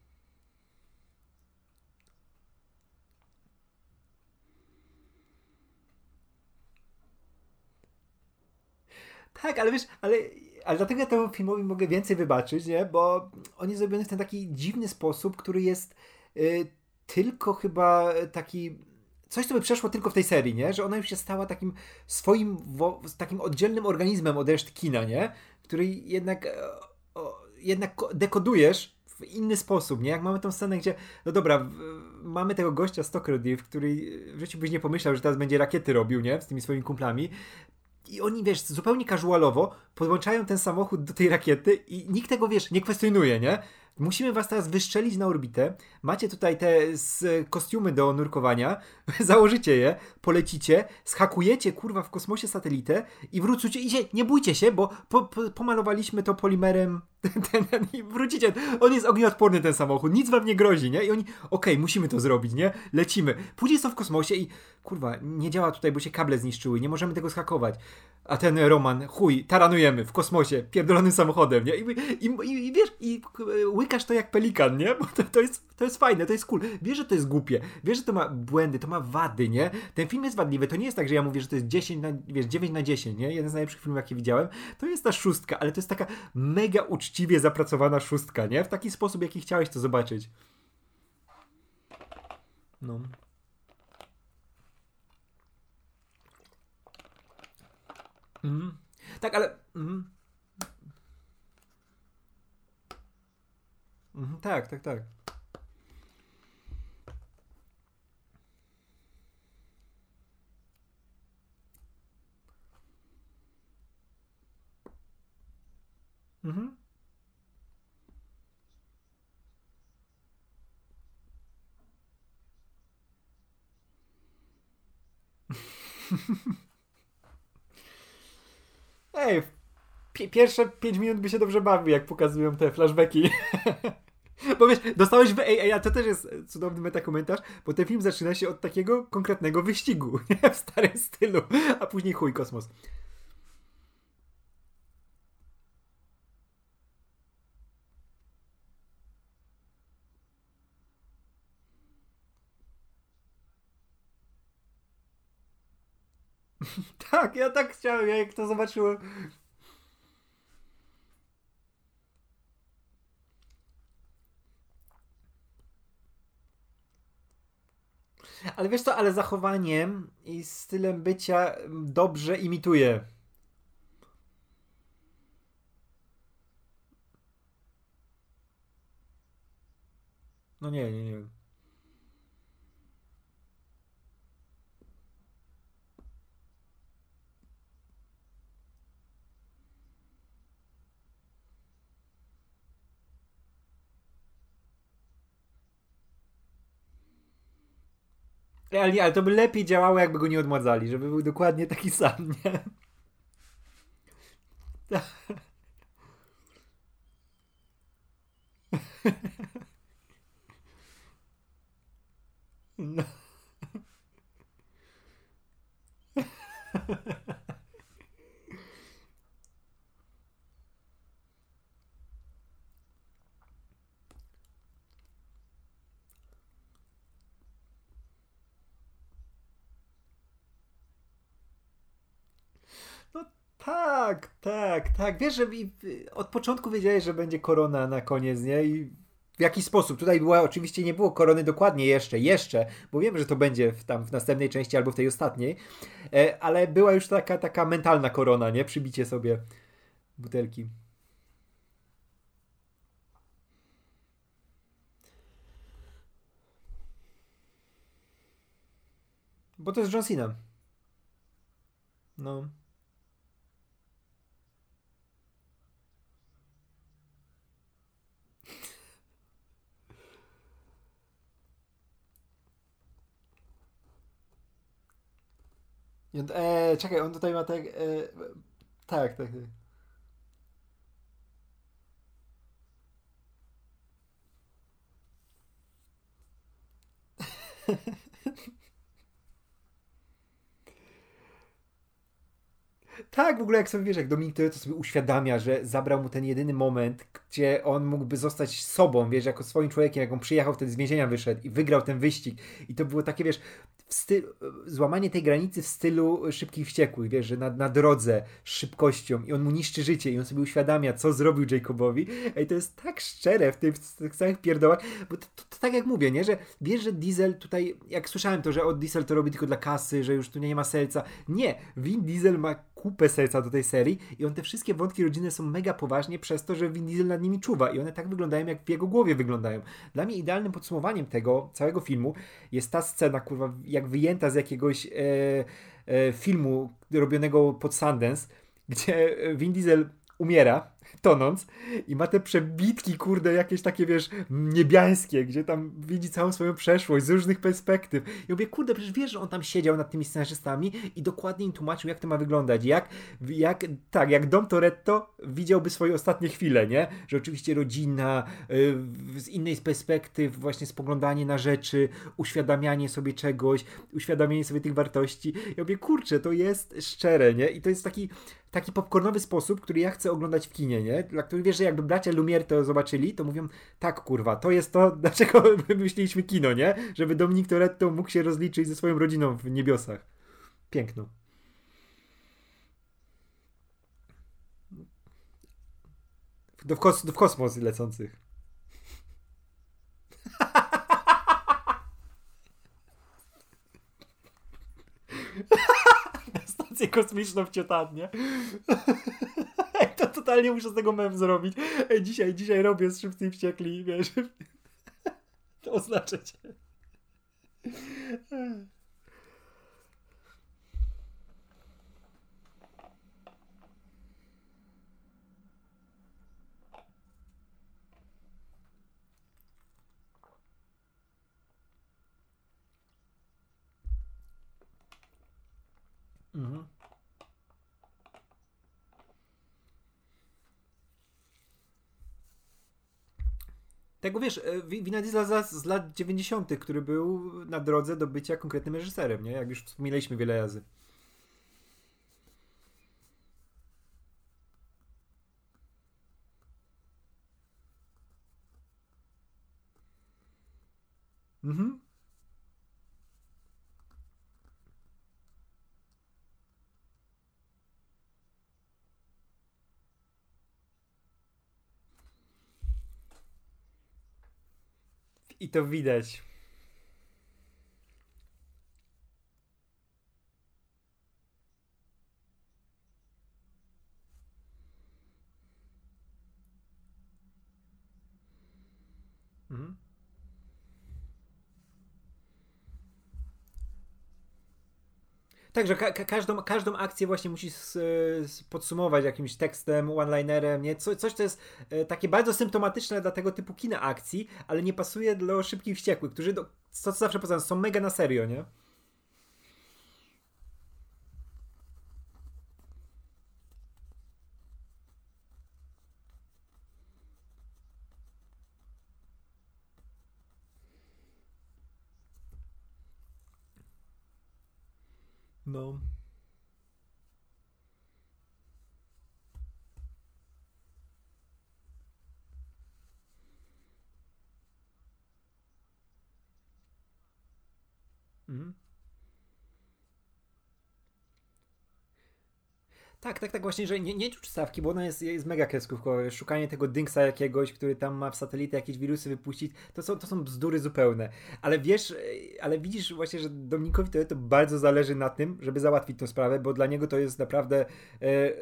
Tak, ale wiesz, ale, ale dlatego ja temu filmowi mogę więcej wybaczyć, nie? Bo on jest zrobiony w ten taki dziwny sposób, który jest y, tylko chyba taki coś, co by przeszło tylko w tej serii, nie? Że ona już się stała takim swoim, wo, takim oddzielnym organizmem od reszty kina, nie? Który jednak, e, o, jednak dekodujesz w inny sposób, nie? Jak mamy tą scenę, gdzie, no dobra, w, mamy tego gościa Drift, który w życiu byś nie pomyślał, że teraz będzie rakiety robił, nie? Z tymi swoimi kumplami. I oni, wiesz, zupełnie casualowo podłączają ten samochód do tej rakiety i nikt tego, wiesz, nie kwestionuje, nie? Musimy was teraz wyszczelić na orbitę. Macie tutaj te kostiumy do nurkowania. <laughs> Założycie je, polecicie, schakujecie kurwa w kosmosie satelitę i wrócicie. Idzie, nie bójcie się, bo po, po, pomalowaliśmy to polimerem. <laughs> Ten, ten, I wrócicie. On jest ognioodporny ten samochód. Nic wam nie grozi, nie? I oni, okej, okay, musimy to zrobić, nie? Lecimy. Później są w kosmosie i kurwa, nie działa tutaj, bo się kable zniszczyły. Nie możemy tego schakować. A ten Roman, chuj, taranujemy w kosmosie, pierdolonym samochodem, nie? I, i, i wiesz, i łykasz to jak pelikan, nie? Bo to, to, jest, to jest fajne, to jest cool. Wiesz, że to jest głupie, wiesz, że to ma błędy, to ma wady, nie? Ten film jest wadliwy, to nie jest tak, że ja mówię, że to jest 10 na, wiesz, 9 na 10, nie? Jeden z najlepszych filmów, jakie widziałem. To jest ta szóstka, ale to jest taka mega uczciwie zapracowana szóstka, nie? W taki sposób, jaki chciałeś to zobaczyć. No. Mhm. Tak, ale. Mhm. Mhm, tak, tak, tak. Mhm. <laughs> Ej, pierwsze 5 minut by się dobrze bawił, jak pokazują te flashbacki. <laughs> Bo wiesz, dostałeś w ej, a to też jest cudowny metakomentarz, bo ten film zaczyna się od takiego konkretnego wyścigu, <laughs> nie? w starym stylu, a później chuj kosmos. <laughs> tak, ja tak chciałem, ja jak to zobaczyłem. Ale wiesz co, ale zachowaniem i stylem bycia dobrze imituje. No nie, nie, nie. Ale, nie, ale to by lepiej działało, jakby go nie odmładzali, żeby był dokładnie taki <laughs> sam, nie? <laughs> No. No tak, tak, tak. Wiesz, że od początku wiedziałeś, że będzie korona na koniec, nie? I w jaki sposób. Tutaj była, oczywiście nie było korony dokładnie jeszcze, jeszcze, bo wiem, że to będzie w, tam w następnej części albo w tej ostatniej, e, ale była już taka, taka mentalna korona, nie? Przybicie sobie butelki. Bo to jest John Cena. No. On, e, czekaj, on tutaj ma tak. E, tak, tak, tak. <laughs> Tak, w ogóle jak sobie wiesz, jak Dominik to sobie uświadamia, że zabrał mu ten jedyny moment, gdzie on mógłby zostać sobą, wiesz, jako swoim człowiekiem, jak on przyjechał wtedy z więzienia wyszedł i wygrał ten wyścig. I to było takie, wiesz, złamanie tej granicy w stylu szybkich wściekłych, wiesz, że na, na drodze, z szybkością i on mu niszczy życie i on sobie uświadamia, co zrobił Jacobowi. I to jest tak szczere w tych, w tych samych pierdołach, bo to, to, to, tak jak mówię, nie, że wiesz, że Diesel tutaj, jak słyszałem to, że od Diesel to robi tylko dla kasy, że już tu nie ma serca. Nie, Vin Diesel ma kupę serca do tej serii i on te wszystkie wątki rodzinne są mega poważnie przez to, że Vin Diesel nad nimi czuwa i one tak wyglądają, jak w jego głowie wyglądają. Dla mnie idealnym podsumowaniem tego całego filmu jest ta scena, kurwa, jak wyjęta z jakiegoś e, e, filmu robionego pod Sundance, gdzie Vin Diesel umiera tonąc i ma te przebitki, kurde, jakieś takie, wiesz, niebiańskie, gdzie tam widzi całą swoją przeszłość z różnych perspektyw. I mówię, kurde, przecież wiesz, że on tam siedział nad tymi scenarzystami i dokładnie im tłumaczył, jak to ma wyglądać. Jak, jak tak, jak Dom Toretto widziałby swoje ostatnie chwile, nie? Że oczywiście rodzina, yy, z innej perspektyw, właśnie spoglądanie na rzeczy, uświadamianie sobie czegoś, uświadamianie sobie tych wartości. Ja mówię, kurczę, to jest szczere, nie? I to jest taki taki popcornowy sposób, który ja chcę oglądać w kinie, nie? Dla których wiesz, że jakby bracia Lumière to zobaczyli, to mówią, tak kurwa, to jest to, <laughs> dlaczego wymyśliliśmy kino, nie? Żeby Dominik Toretto mógł się rozliczyć ze swoją rodziną w niebiosach. Piękno. Do, kos do kosmos lecących. <laughs> stację kosmiczną w <laughs> to totalnie muszę z tego mem zrobić. Ej, dzisiaj, dzisiaj robię z szybcy i wściekli, wiesz. <laughs> to oznacza. Mhm. Tego wiesz, e, Wina Diesla z, z lat 90., który był na drodze do bycia konkretnym reżyserem, nie? Jak już wspominaliśmy wiele razy. Mhm. I to widać. Mhm. Także ka każdą, każdą akcję właśnie musisz podsumować jakimś tekstem, one-linerem, nie? Co, coś, co jest e, takie bardzo symptomatyczne dla tego typu kina akcji, ale nie pasuje dla szybkich wściekłych, którzy, do, co, zawsze poza są mega na serio, nie? No. Mhm. Tak, tak, tak, właśnie, że nie, nie czuć stawki, bo ona jest, jest mega kreskówkowa. Szukanie tego dynksa jakiegoś, który tam ma w satelitę jakieś wirusy wypuścić, to są, to są bzdury zupełne. Ale wiesz, e, ale widzisz właśnie, że Dominikowi to, to bardzo zależy na tym, żeby załatwić tę sprawę, bo dla niego to jest naprawdę, e,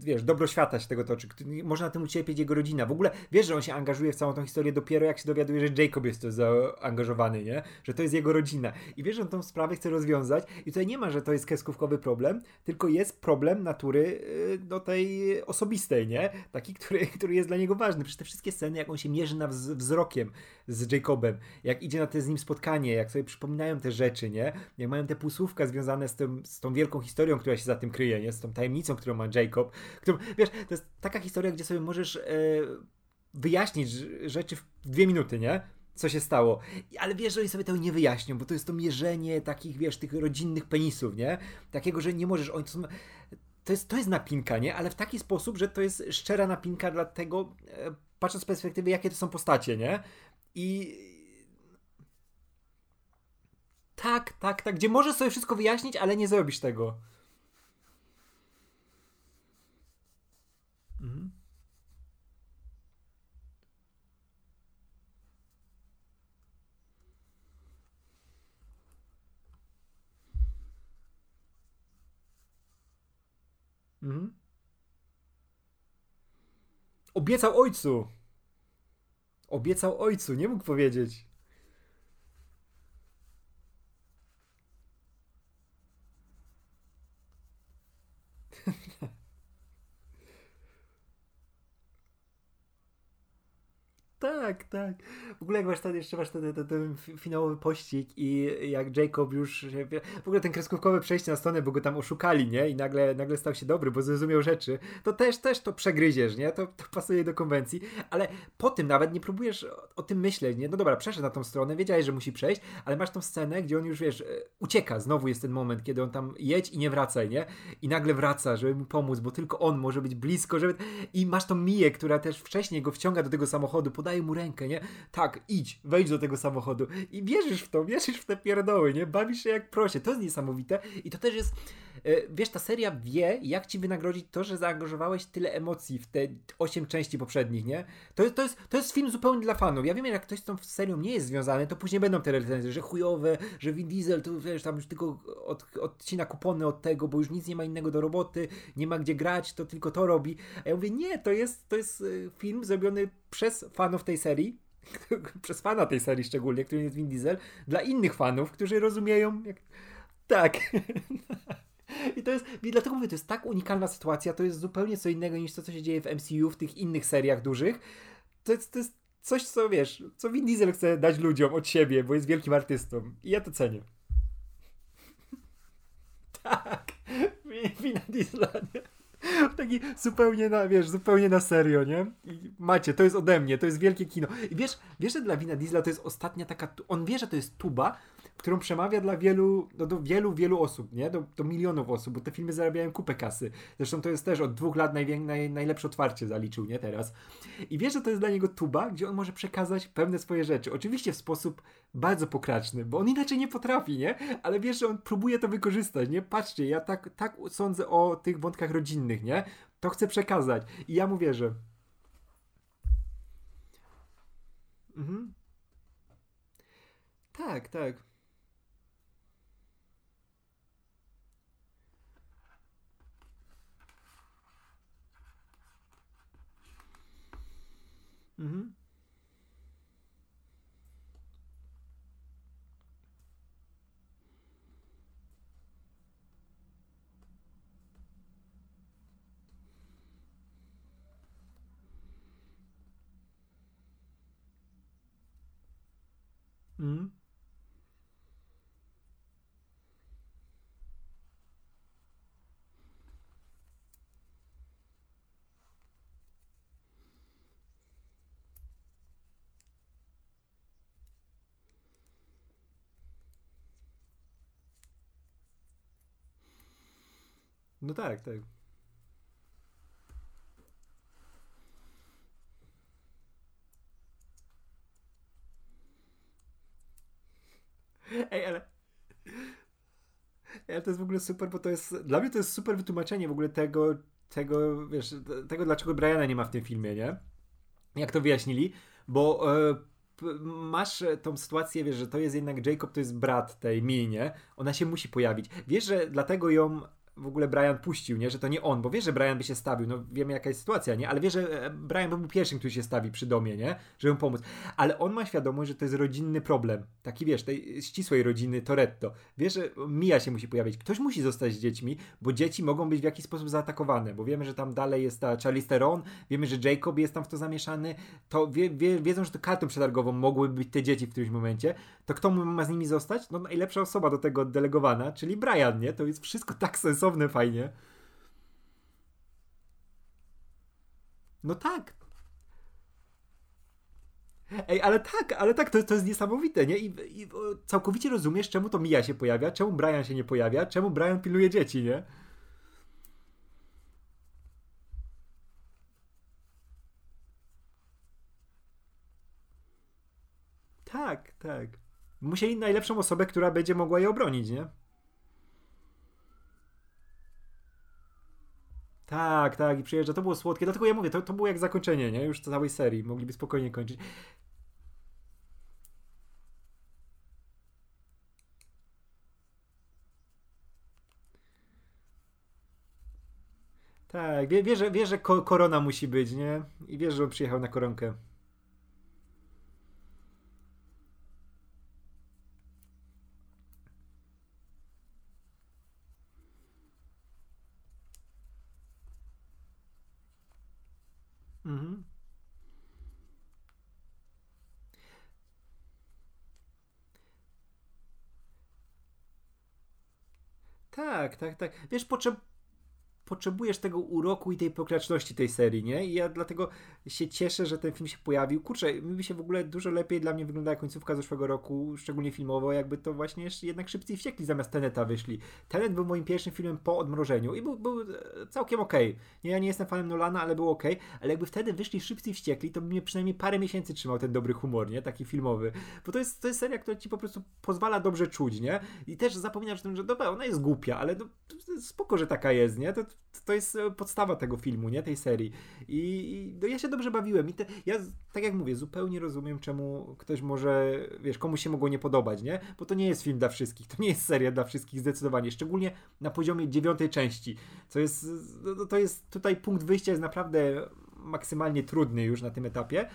wiesz, dobro świata się tego toczy. Można na tym ucierpieć jego rodzina. W ogóle wiesz, że on się angażuje w całą tą historię dopiero jak się dowiaduje, że Jacob jest to zaangażowany, nie? Że to jest jego rodzina. I wiesz, że on tą sprawę chce rozwiązać i tutaj nie ma, że to jest kreskówkowy problem, tylko jest problem natury Y, do tej osobistej, nie? Taki, który, <laughs> który jest dla niego ważny. Przecież te wszystkie sceny, jak on się mierzy na wzrokiem z Jacobem, jak idzie na te z nim spotkanie, jak sobie przypominają te rzeczy, nie? Jak mają te półsłówka związane z, tym, z tą wielką historią, która się za tym kryje, nie? Z tą tajemnicą, którą ma Jacob. Którą, wiesz, to jest taka historia, gdzie sobie możesz e, wyjaśnić rzeczy w dwie minuty, nie? co się stało. Ale wiesz, że oni sobie tego nie wyjaśnią, bo to jest to mierzenie takich, wiesz, tych rodzinnych penisów, nie? Takiego, że nie możesz, oni to są, to jest, to jest napinka, nie? Ale w taki sposób, że to jest szczera napinka dla tego, e, patrząc z perspektywy, jakie to są postacie, nie? I tak, tak, tak, gdzie możesz sobie wszystko wyjaśnić, ale nie zrobisz tego. Mhm. Mhm. Obiecał ojcu. Obiecał ojcu, nie mógł powiedzieć. <laughs> Tak, tak. W ogóle jak masz ten, jeszcze masz ten, ten, ten finałowy pościg i jak Jacob już w ogóle ten kreskówkowe przejście na stronę, bo go tam oszukali, nie? I nagle, nagle stał się dobry, bo zrozumiał rzeczy. To też, też to przegryziesz, nie? To, to pasuje do konwencji, ale po tym nawet nie próbujesz o, o, tym myśleć, nie? No dobra, przeszedł na tą stronę, wiedziałeś, że musi przejść, ale masz tą scenę, gdzie on już, wiesz, e, ucieka. Znowu jest ten moment, kiedy on tam jedź i nie wracaj, nie? I nagle wraca, żeby mu pomóc, bo tylko on może być blisko, żeby... I masz tą Miję, która też wcześniej go wciąga do tego samochodu, podaje daje mu rękę, nie? Tak, idź, wejdź do tego samochodu i wierzysz w to, wierzysz w te pierdoły, nie? Bawisz się jak prosie. To jest niesamowite i to też jest, e, wiesz, ta seria wie, jak ci wynagrodzić to, że zaangażowałeś tyle emocji w te 8 części poprzednich, nie? To to jest, to jest film zupełnie dla fanów. Ja wiem, jak ktoś z tą serią nie jest związany, to później będą te recenzje, że chujowe, że Vin Diesel to wiesz, tam już tylko od, odcina kupony od tego, bo już nic nie ma innego do roboty, nie ma gdzie grać, to tylko to robi. A ja mówię, nie, to jest, to jest e, film zrobiony przez fanów tej serii, <laughs> przez fana tej serii szczególnie, który jest Vin Diesel, dla innych fanów, którzy rozumieją, jak... tak. <laughs> I to jest, i dlatego mówię, to jest tak unikalna sytuacja, to jest zupełnie co innego niż to, co się dzieje w MCU, w tych innych seriach dużych. To jest, to jest coś, co wiesz, co Vin Diesel chce dać ludziom od siebie, bo jest wielkim artystą. I ja to cenię. <laughs> tak, Vin Diesela, nie? <laughs> Taki zupełnie na, wiesz, zupełnie na serio, nie? I macie, to jest ode mnie, to jest wielkie kino. I wiesz, wiesz, że dla Wina Diesla to jest ostatnia taka, on wie, że to jest tuba, którą przemawia dla wielu, no do wielu, wielu osób, nie? Do, do milionów osób, bo te filmy zarabiają kupę kasy. Zresztą to jest też od dwóch lat naj, najlepsze otwarcie zaliczył, nie? Teraz. I wiesz, że to jest dla niego tuba, gdzie on może przekazać pewne swoje rzeczy. Oczywiście w sposób bardzo pokraczny, bo on inaczej nie potrafi, nie? Ale wiesz, że on próbuje to wykorzystać, nie? Patrzcie, ja tak, tak sądzę o tych wątkach rodzinnych, nie? To chcę przekazać. I ja mu wierzę. Mhm. Tak, tak. Mhm. Mhm. No tak, tak. Ej, ale... Ale to jest w ogóle super, bo to jest... Dla mnie to jest super wytłumaczenie w ogóle tego, tego, wiesz, tego, dlaczego Briana nie ma w tym filmie, nie? Jak to wyjaśnili, bo... E, masz tą sytuację, wiesz, że to jest jednak Jacob, to jest brat tej Minie, ona się musi pojawić. Wiesz, że dlatego ją w ogóle Brian puścił, nie? Że to nie on, bo wie, że Brian by się stawił, no wiemy jaka jest sytuacja, nie? Ale wie, że e, Brian był pierwszym, który się stawi przy domie, nie? Żeby mu pomóc. Ale on ma świadomość, że to jest rodzinny problem. Taki, wiesz, tej ścisłej rodziny Toretto. Wie, że Mia się musi pojawić. Ktoś musi zostać z dziećmi, bo dzieci mogą być w jakiś sposób zaatakowane, bo wiemy, że tam dalej jest ta Charlize Theron, wiemy, że Jacob jest tam w to zamieszany, to wie, wie, wiedzą, że to kartą przetargową mogłyby być te dzieci w którymś momencie, to kto ma z nimi zostać? No najlepsza osoba do tego oddelegowana, czyli Brian, nie? To jest wszystko tak sensowne fajnie. No tak. Ej, ale tak, ale tak, to, to jest niesamowite, nie? I, I, całkowicie rozumiesz, czemu to Mia się pojawia, czemu Brian się nie pojawia, czemu Brian pilnuje dzieci, nie? Tak, tak. Musieli najlepszą osobę, która będzie mogła je obronić, nie? Tak, tak, i przyjeżdża. To było słodkie. Dlatego ja mówię, to, to było jak zakończenie, nie? Już całej serii. Mogliby spokojnie kończyć. Tak, wie, wie, że, wie, że korona musi być, nie? I wiesz, że on przyjechał na koronkę. Mhm. Tak, tak, tak. Wiesz, potrzeb potrzebujesz tego uroku i tej pokraczności tej serii, nie? I ja dlatego się cieszę, że ten film się pojawił. Kurczę, mi się w ogóle dużo lepiej dla mnie wyglądała końcówka zeszłego roku, szczególnie filmowo, jakby to właśnie jednak szybciej wściekli zamiast Teneta wyszli. Tenet był moim pierwszym filmem po odmrożeniu i był, był całkiem okej. Okay. Nie, ja nie jestem fanem Nolana, ale był okej, okay. ale jakby wtedy wyszli szybciej wściekli, to by mnie przynajmniej parę miesięcy trzymał ten dobry humor, nie? Taki filmowy. Bo to jest, to jest seria, która ci po prostu pozwala dobrze czuć, nie? I też zapominasz o tym, że dobra, ona jest głupia, ale no, spoko, że taka jest, nie? To, to jest e, podstawa tego filmu, nie? Tej serii. I, no ja się dobrze bawiłem. I te, ja, tak jak mówię, zupełnie rozumiem, czemu ktoś może, wiesz, komuś się mogło nie podobać, nie? Bo to nie jest film dla wszystkich. To nie jest seria dla wszystkich zdecydowanie. Szczególnie na poziomie dziewiątej części. Co jest, no, to jest tutaj punkt wyjścia jest naprawdę maksymalnie trudny już na tym etapie.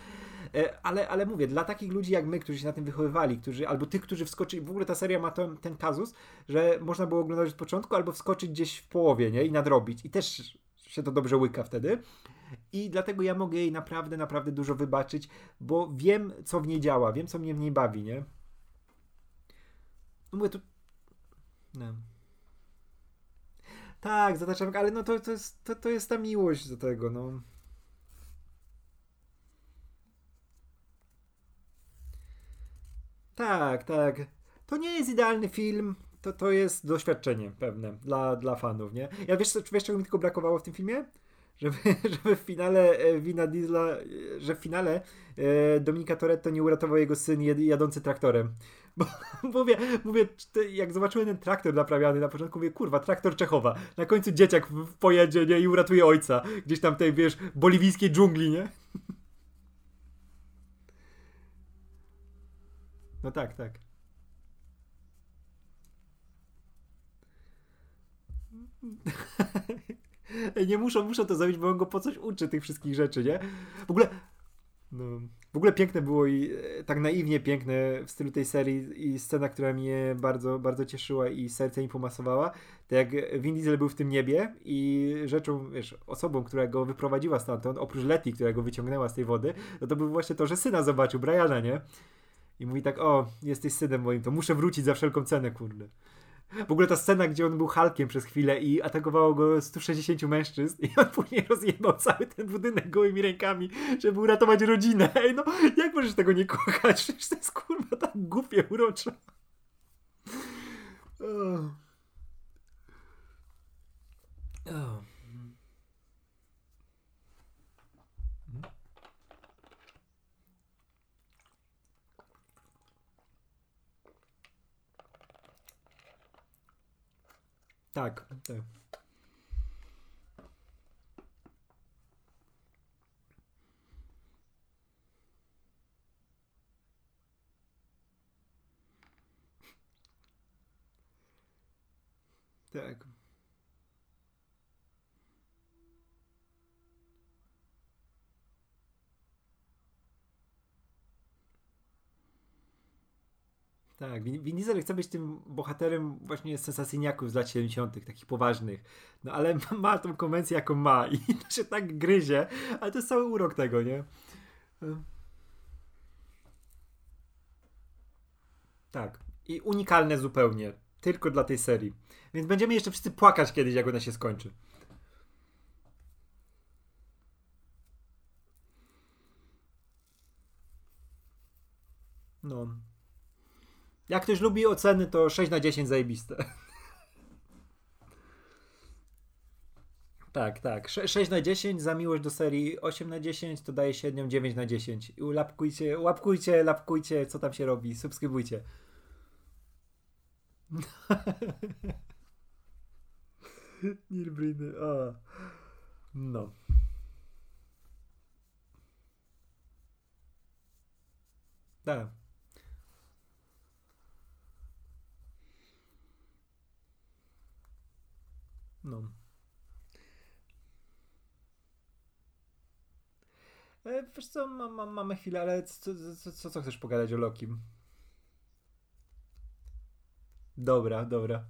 E, ale, ale mówię, dla takich ludzi jak my, którzy się na tym wychowywali, którzy, albo tych, którzy wskoczyli, w ogóle ta seria ma ten, ten kazus, że można było oglądać od początku, albo wskoczyć gdzieś w połowie, nie? I nadrobić. I też się to dobrze łyka wtedy. I dlatego ja mogę jej naprawdę, naprawdę dużo wybaczyć, bo wiem, co w niej działa, wiem, co mnie w niej bawi, nie? No mówię, tu... No. Tak, zataczam, ale no to, to, jest, to, to jest ta miłość do tego, no. Tak, tak. To nie jest idealny film, to, to jest doświadczenie pewne dla, dla fanów, nie? Ja wiesz, wiesz, czego mi tylko brakowało w tym filmie? Żeby, <laughs> żeby w finale e, Wina Diesla, e, że w finale e, Dominika Toretto nie uratował jego syn jadący traktorem. <laughs> Bo mówię, mówię, jak zobaczyłem ten traktor naprawiany na początku, mówię, kurwa, traktor Czechowa. Na końcu dzieciak pojedzie nie, i uratuje ojca. Gdzieś tam tej, wiesz, boliwijskiej dżungli, nie? No tak, tak. <laughs> Nie muszą, muszą to zrobić, bo on go po coś uczy tych wszystkich rzeczy, nie? W ogóle no, w ogóle piękne było i e, tak naiwnie piękne w stylu tej serii i scena, która mnie bardzo, bardzo cieszyła i serce mi pomasowała, to jak Vin Diesel był w tym niebie i rzeczą, wiesz, osobą, która go wyprowadziła stamtąd, oprócz Letty, która go wyciągnęła z tej wody, no to był właśnie to, że syna zobaczył, Briana, nie? I mówi tak, o, jesteś synem moim, to muszę wrócić za wszelką cenę, kurde. W ogóle ta scena, gdzie on był Hulkiem przez chwilę i atakowało go 160 mężczyzn i on <laughs> później rozjebał cały ten budynek gołymi rękami, żeby uratować rodzinę. Ej, no, jak możesz tego nie kochać? Przecież to jest kurwa tak głupie, urocze. Oh. Oh. Tak. Tak. Tak, Vin Diesel chce być tym bohaterem właśnie sensacyjniaków z lat 70., takich poważnych. No ale ma, tą konwencję, jaką ma <laughs> i to się tak gryzie, ale to jest cały urok tego, nie? Tak. I unikalne zupełnie. Tylko dla tej serii. Więc będziemy jeszcze wszyscy płakać kiedyś, jak ona się skończy. No. Jak ktoś lubi oceny, to 6 na 10 zajebiste. Tak, tak. 6 na 10 za miłość do serii 8 na 10 to daje średnią 9 na 10. I łapkujcie, łapkujcie, lapkujcie, co tam się robi, subskrybujcie. <laughs> Nilbriny, o. No. Tak. No. E, wiesz co, ma, ma, mamy chwilę, ale co, co, co, co chcesz pogadać o Lokim? Dobra, dobra.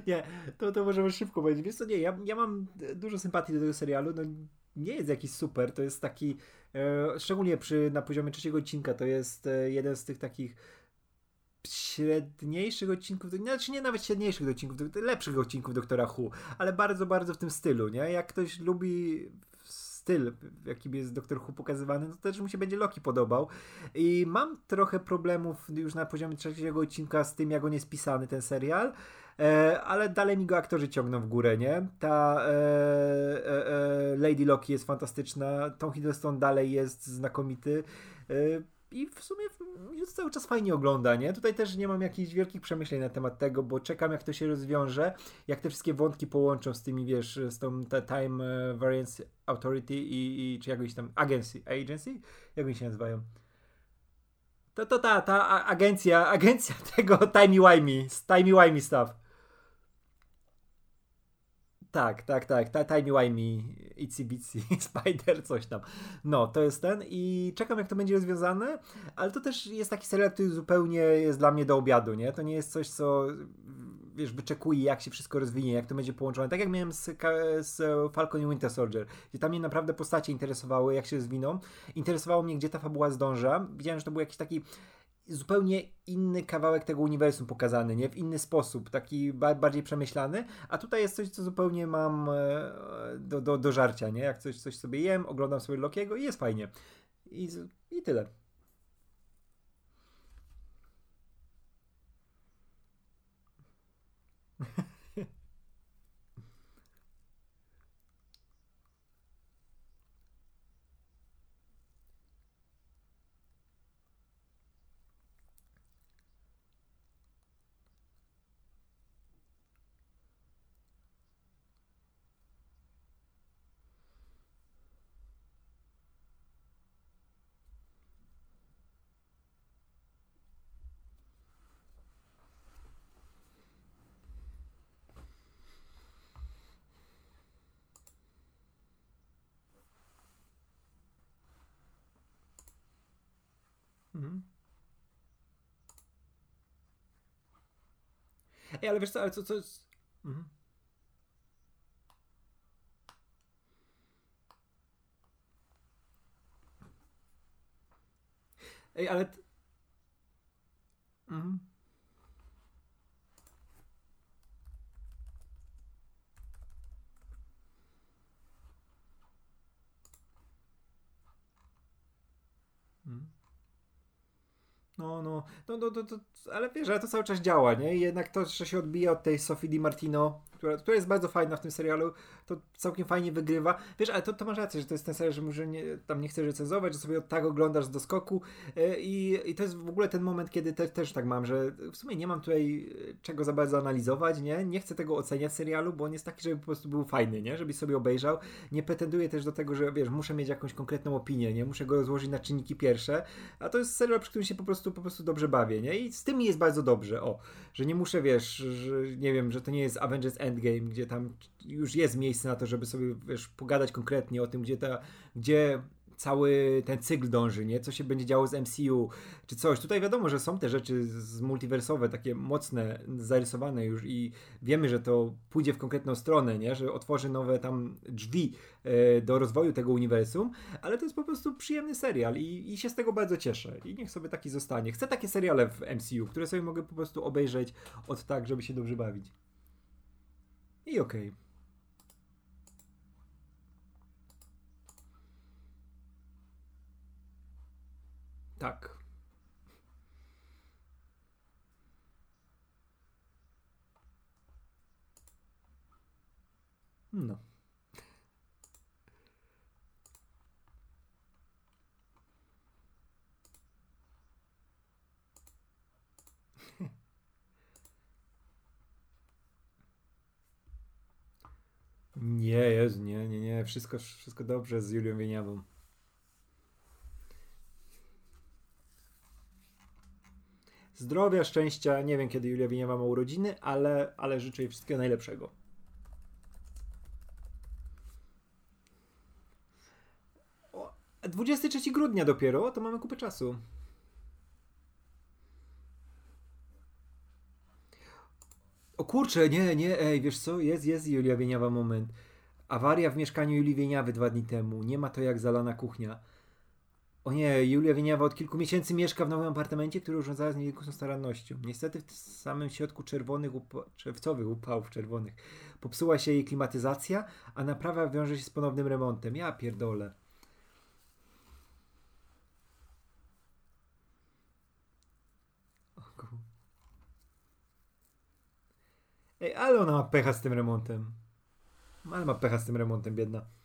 <laughs> nie, to, to możemy szybko powiedzieć. Wiesz co, nie, ja, ja mam dużo sympatii do tego serialu. No, nie jest jakiś super, to jest taki, e, szczególnie przy, na poziomie trzeciego odcinka, to jest e, jeden z tych takich średniejszych odcinków, znaczy nie nawet średniejszych odcinków, lepszych odcinków Doktora Who, ale bardzo, bardzo w tym stylu, nie? Jak ktoś lubi styl, jakim jest Doktor Who pokazywany, no to też mu się będzie Loki podobał. I mam trochę problemów już na poziomie trzeciego odcinka z tym, jak on jest pisany, ten serial, ale dalej mi go aktorzy ciągną w górę, nie? Ta e, e, e Lady Loki jest fantastyczna, Tom Hiddleston dalej jest znakomity. E, i w sumie jest cały czas fajnie ogląda, nie? Tutaj też nie mam jakichś wielkich przemyśleń na temat tego, bo czekam jak to się rozwiąże, jak te wszystkie wątki połączą z tymi, wiesz, z tą Time e, Variance Authority i, i czy jakąś tam agency, agency? Jak oni się nazywają? To, to ta, ta agencja, <laughs> agencja tego timey-wimey, timey-wimey stuff. Tak, tak, tak. Ta, Tiny Wimey, Itsy Bitsy, <laughs> Spider, coś tam. No, to jest ten i czekam jak to będzie rozwiązane, ale to też jest taki serial, który zupełnie jest dla mnie do obiadu, nie? To nie jest coś, co wiesz, wyczekuję jak się wszystko rozwinie, jak to będzie połączone. Tak jak miałem z, z Falcon i Winter Soldier, gdzie tam mnie naprawdę postacie interesowały, jak się rozwiną. Interesowało mnie, gdzie ta fabuła zdąża. Widziałem, że to był jakiś taki zupełnie inny kawałek tego uniwersum pokazany, nie? W inny sposób, taki bardziej przemyślany, a tutaj jest coś, co zupełnie mam e, do, do, do żarcia, nie? Jak coś, coś sobie jem, oglądam sobie Lokiego i jest fajnie. I, i tyle. Mhm. Ej, ale wiesz co, ale co, co jest... Mhm. Ej, ale... Mhm. No, no, no, no, to, to, ale wiesz, ale to cały czas działa, nie? I jednak to, że się odbija od tej Sophie Di Martino, która, która jest bardzo fajna w tym serialu, to całkiem fajnie wygrywa. Wiesz, ale to, to masz rację, że to jest ten serial, że może nie, tam nie chcesz recenzować, że sobie tak oglądasz do skoku yy, i, i to jest w ogóle ten moment, kiedy te, też tak mam, że w sumie nie mam tutaj e, czego za bardzo analizować, nie? Nie chcę tego oceniać serialu, bo on jest taki, żeby po prostu był fajny, nie? Żebyś sobie obejrzał. Nie pretenduję też do tego, że wiesz, muszę mieć jakąś konkretną opinię, nie? Muszę go rozłożyć na czynniki pierwsze, a to jest serial, przy którym się po prostu po prostu dobrze bawię, nie? I z tym jest bardzo dobrze, o, że nie muszę, wiesz, że nie wiem, że to nie jest Avengers Endgame, gdzie tam już jest miejsce na to, żeby sobie, wiesz, pogadać konkretnie o tym, gdzie ta, gdzie cały ten cykl dąży, nie? Co się będzie działo z MCU, czy coś. Tutaj wiadomo, że są te rzeczy z multiwersowe, takie mocne, zarysowane już i wiemy, że to pójdzie w konkretną stronę, nie? Że otworzy nowe tam drzwi e, do rozwoju tego uniwersum, ale to jest po prostu przyjemny serial i, i się z tego bardzo cieszę i niech sobie taki zostanie. Chcę takie seriale w MCU, które sobie mogę po prostu obejrzeć od tak, żeby się dobrze bawić. I okej. Okay. Tak. No. <laughs> Nie, jest, nie, nie, nie. Wszystko, wszystko dobrze z Julią Wieniawą. Zdrowia, szczęścia. Nie wiem, kiedy Julia Wieniawa ma urodziny, ale, ale życzę jej wszystkiego najlepszego. O, 23 grudnia dopiero, to mamy kupę czasu. O kurczę, nie, nie, ej, wiesz co, jest, jest Julia Wieniawa moment. Awaria w mieszkaniu Julii Wieniawy dwa dni temu. Nie ma to jak zalana kuchnia. O nie, Julia Wieniawa od kilku miesięcy mieszka w nowym apartamencie, który urządzała z niewielką starannością. Niestety w samym środku czerwonych, upa czerwcowych upałów czerwonych popsuła się jej klimatyzacja, a naprawa wiąże się z ponownym remontem. Ja pierdolę. Ej, ale ona ma pecha z tym remontem. Ale ma pecha z tym remontem, biedna.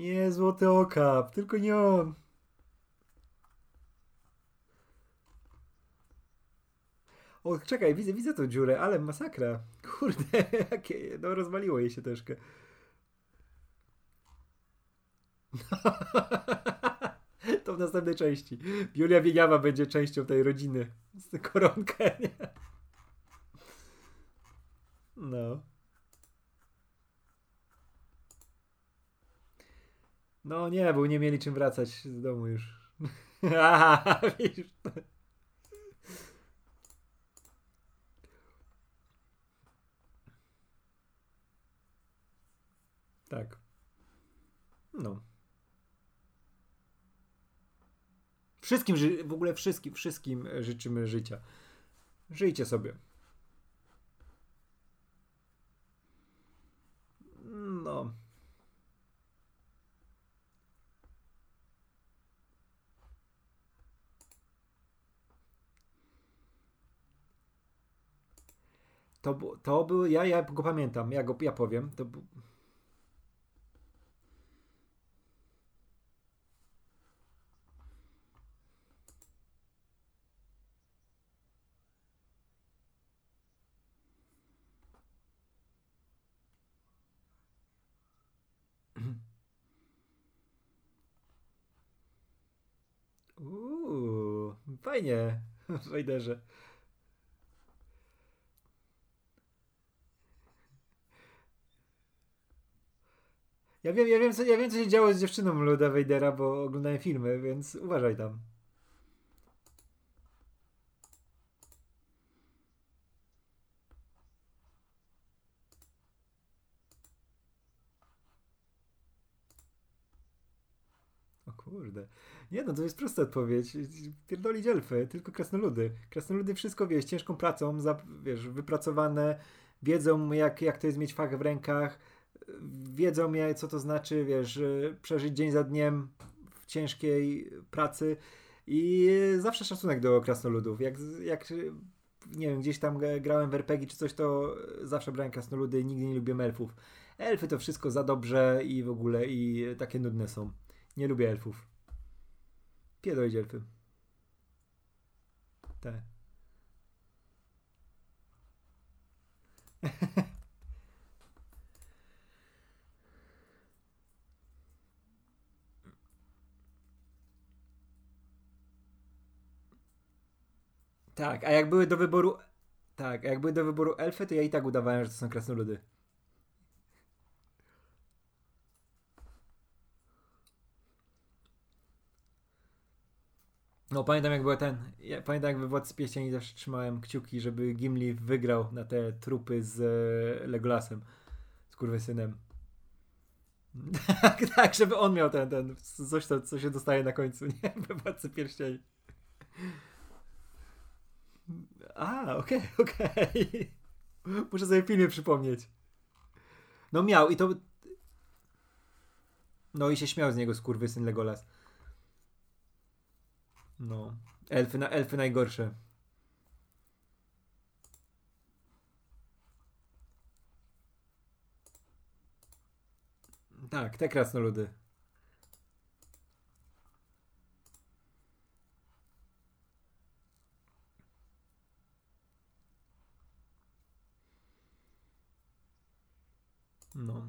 Nie, złoty okap, tylko nie on. O, czekaj, widzę, widzę tą dziurę, ale masakra. Kurde, <laughs> jakie, no rozwaliło jej się troszkę. <laughs> to w następnej części. Julia Wieniawa będzie częścią tej rodziny. Z koronkę, nie? No. No nie, bo nie mieli czym wracać z domu już. <laughs> Aha. Tak. No. Wszystkim, w ogóle wszystkim, wszystkim życzymy życia. Żyjcie sobie. No. To, to był, ja, ja go pamiętam, ja go ja powiem. To był, Uuu, fajnie, <laughs> Wejderze. Ja wiem, ja, wiem, co, ja wiem, co się działo z dziewczyną Luda Vadera, bo oglądałem filmy, więc uważaj tam. O kurde. Nie no, to jest prosta odpowiedź. Pierdolić elfy, tylko krasnoludy. Krasnoludy wszystko, wiesz, ciężką pracą, za, wiesz, wypracowane, wiedzą jak, jak to jest mieć fach w rękach, wiedzą co to znaczy, wiesz, przeżyć dzień za dniem w ciężkiej pracy i zawsze szacunek do krasnoludów. Jak, jak nie wiem, gdzieś tam grałem w RPG czy coś, to zawsze brałem krasnoludy nigdy nie lubiłem elfów. Elfy to wszystko za dobrze i w ogóle i takie nudne są. Nie lubię elfów. Pierdolić elfy. Tak. <laughs> Tak, a jak były do wyboru. Tak, jak były do wyboru elfy, to ja i tak udawałem, że to są krasnoludy. No pamiętam jak był ten, ja pamiętam jak we Władcy zawsze trzymałem kciuki, żeby Gimli wygrał na te trupy z e, Legolasem, z synem. <laughs> tak, tak, żeby on miał ten, ten, coś to, co się dostaje na końcu, nie? <laughs> We Władcy. A, okej, okay, <laughs> okej. Okay. Muszę sobie filmie przypomnieć. No miał i to... No i się śmiał z niego syn Legolas. No. Elfy, na, elfy najgorsze. Tak, te krasnoludy. No.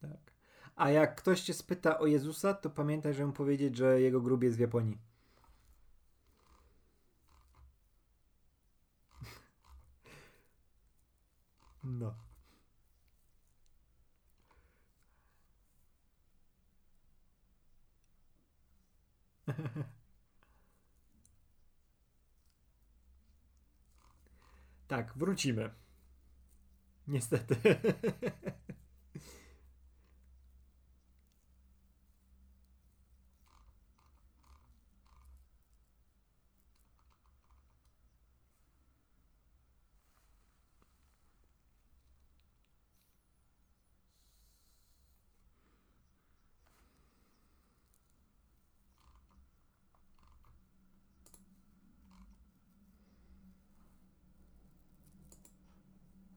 Tak. A jak ktoś cię spyta o Jezusa, to pamiętaj, że mu powiedzieć, że jego grób jest w Japonii. <laughs> No. <laughs> tak, wrócimy. Niestety. <laughs>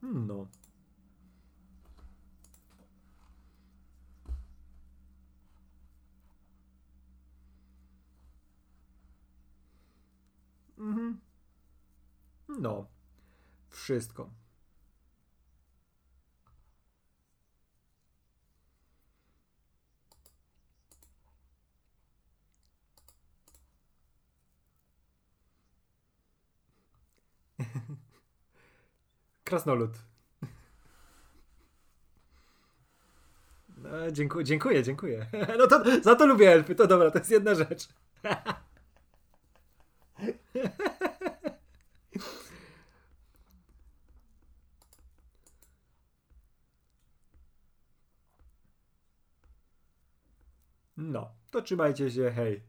No. Mhm. No. Wszystko. <laughs> Krasnolud. No, dziękuję, dziękuję, dziękuję. <laughs> No to za to lubię elfy, to dobra, to jest jedna rzecz. <laughs> No, to trzymajcie się, hej.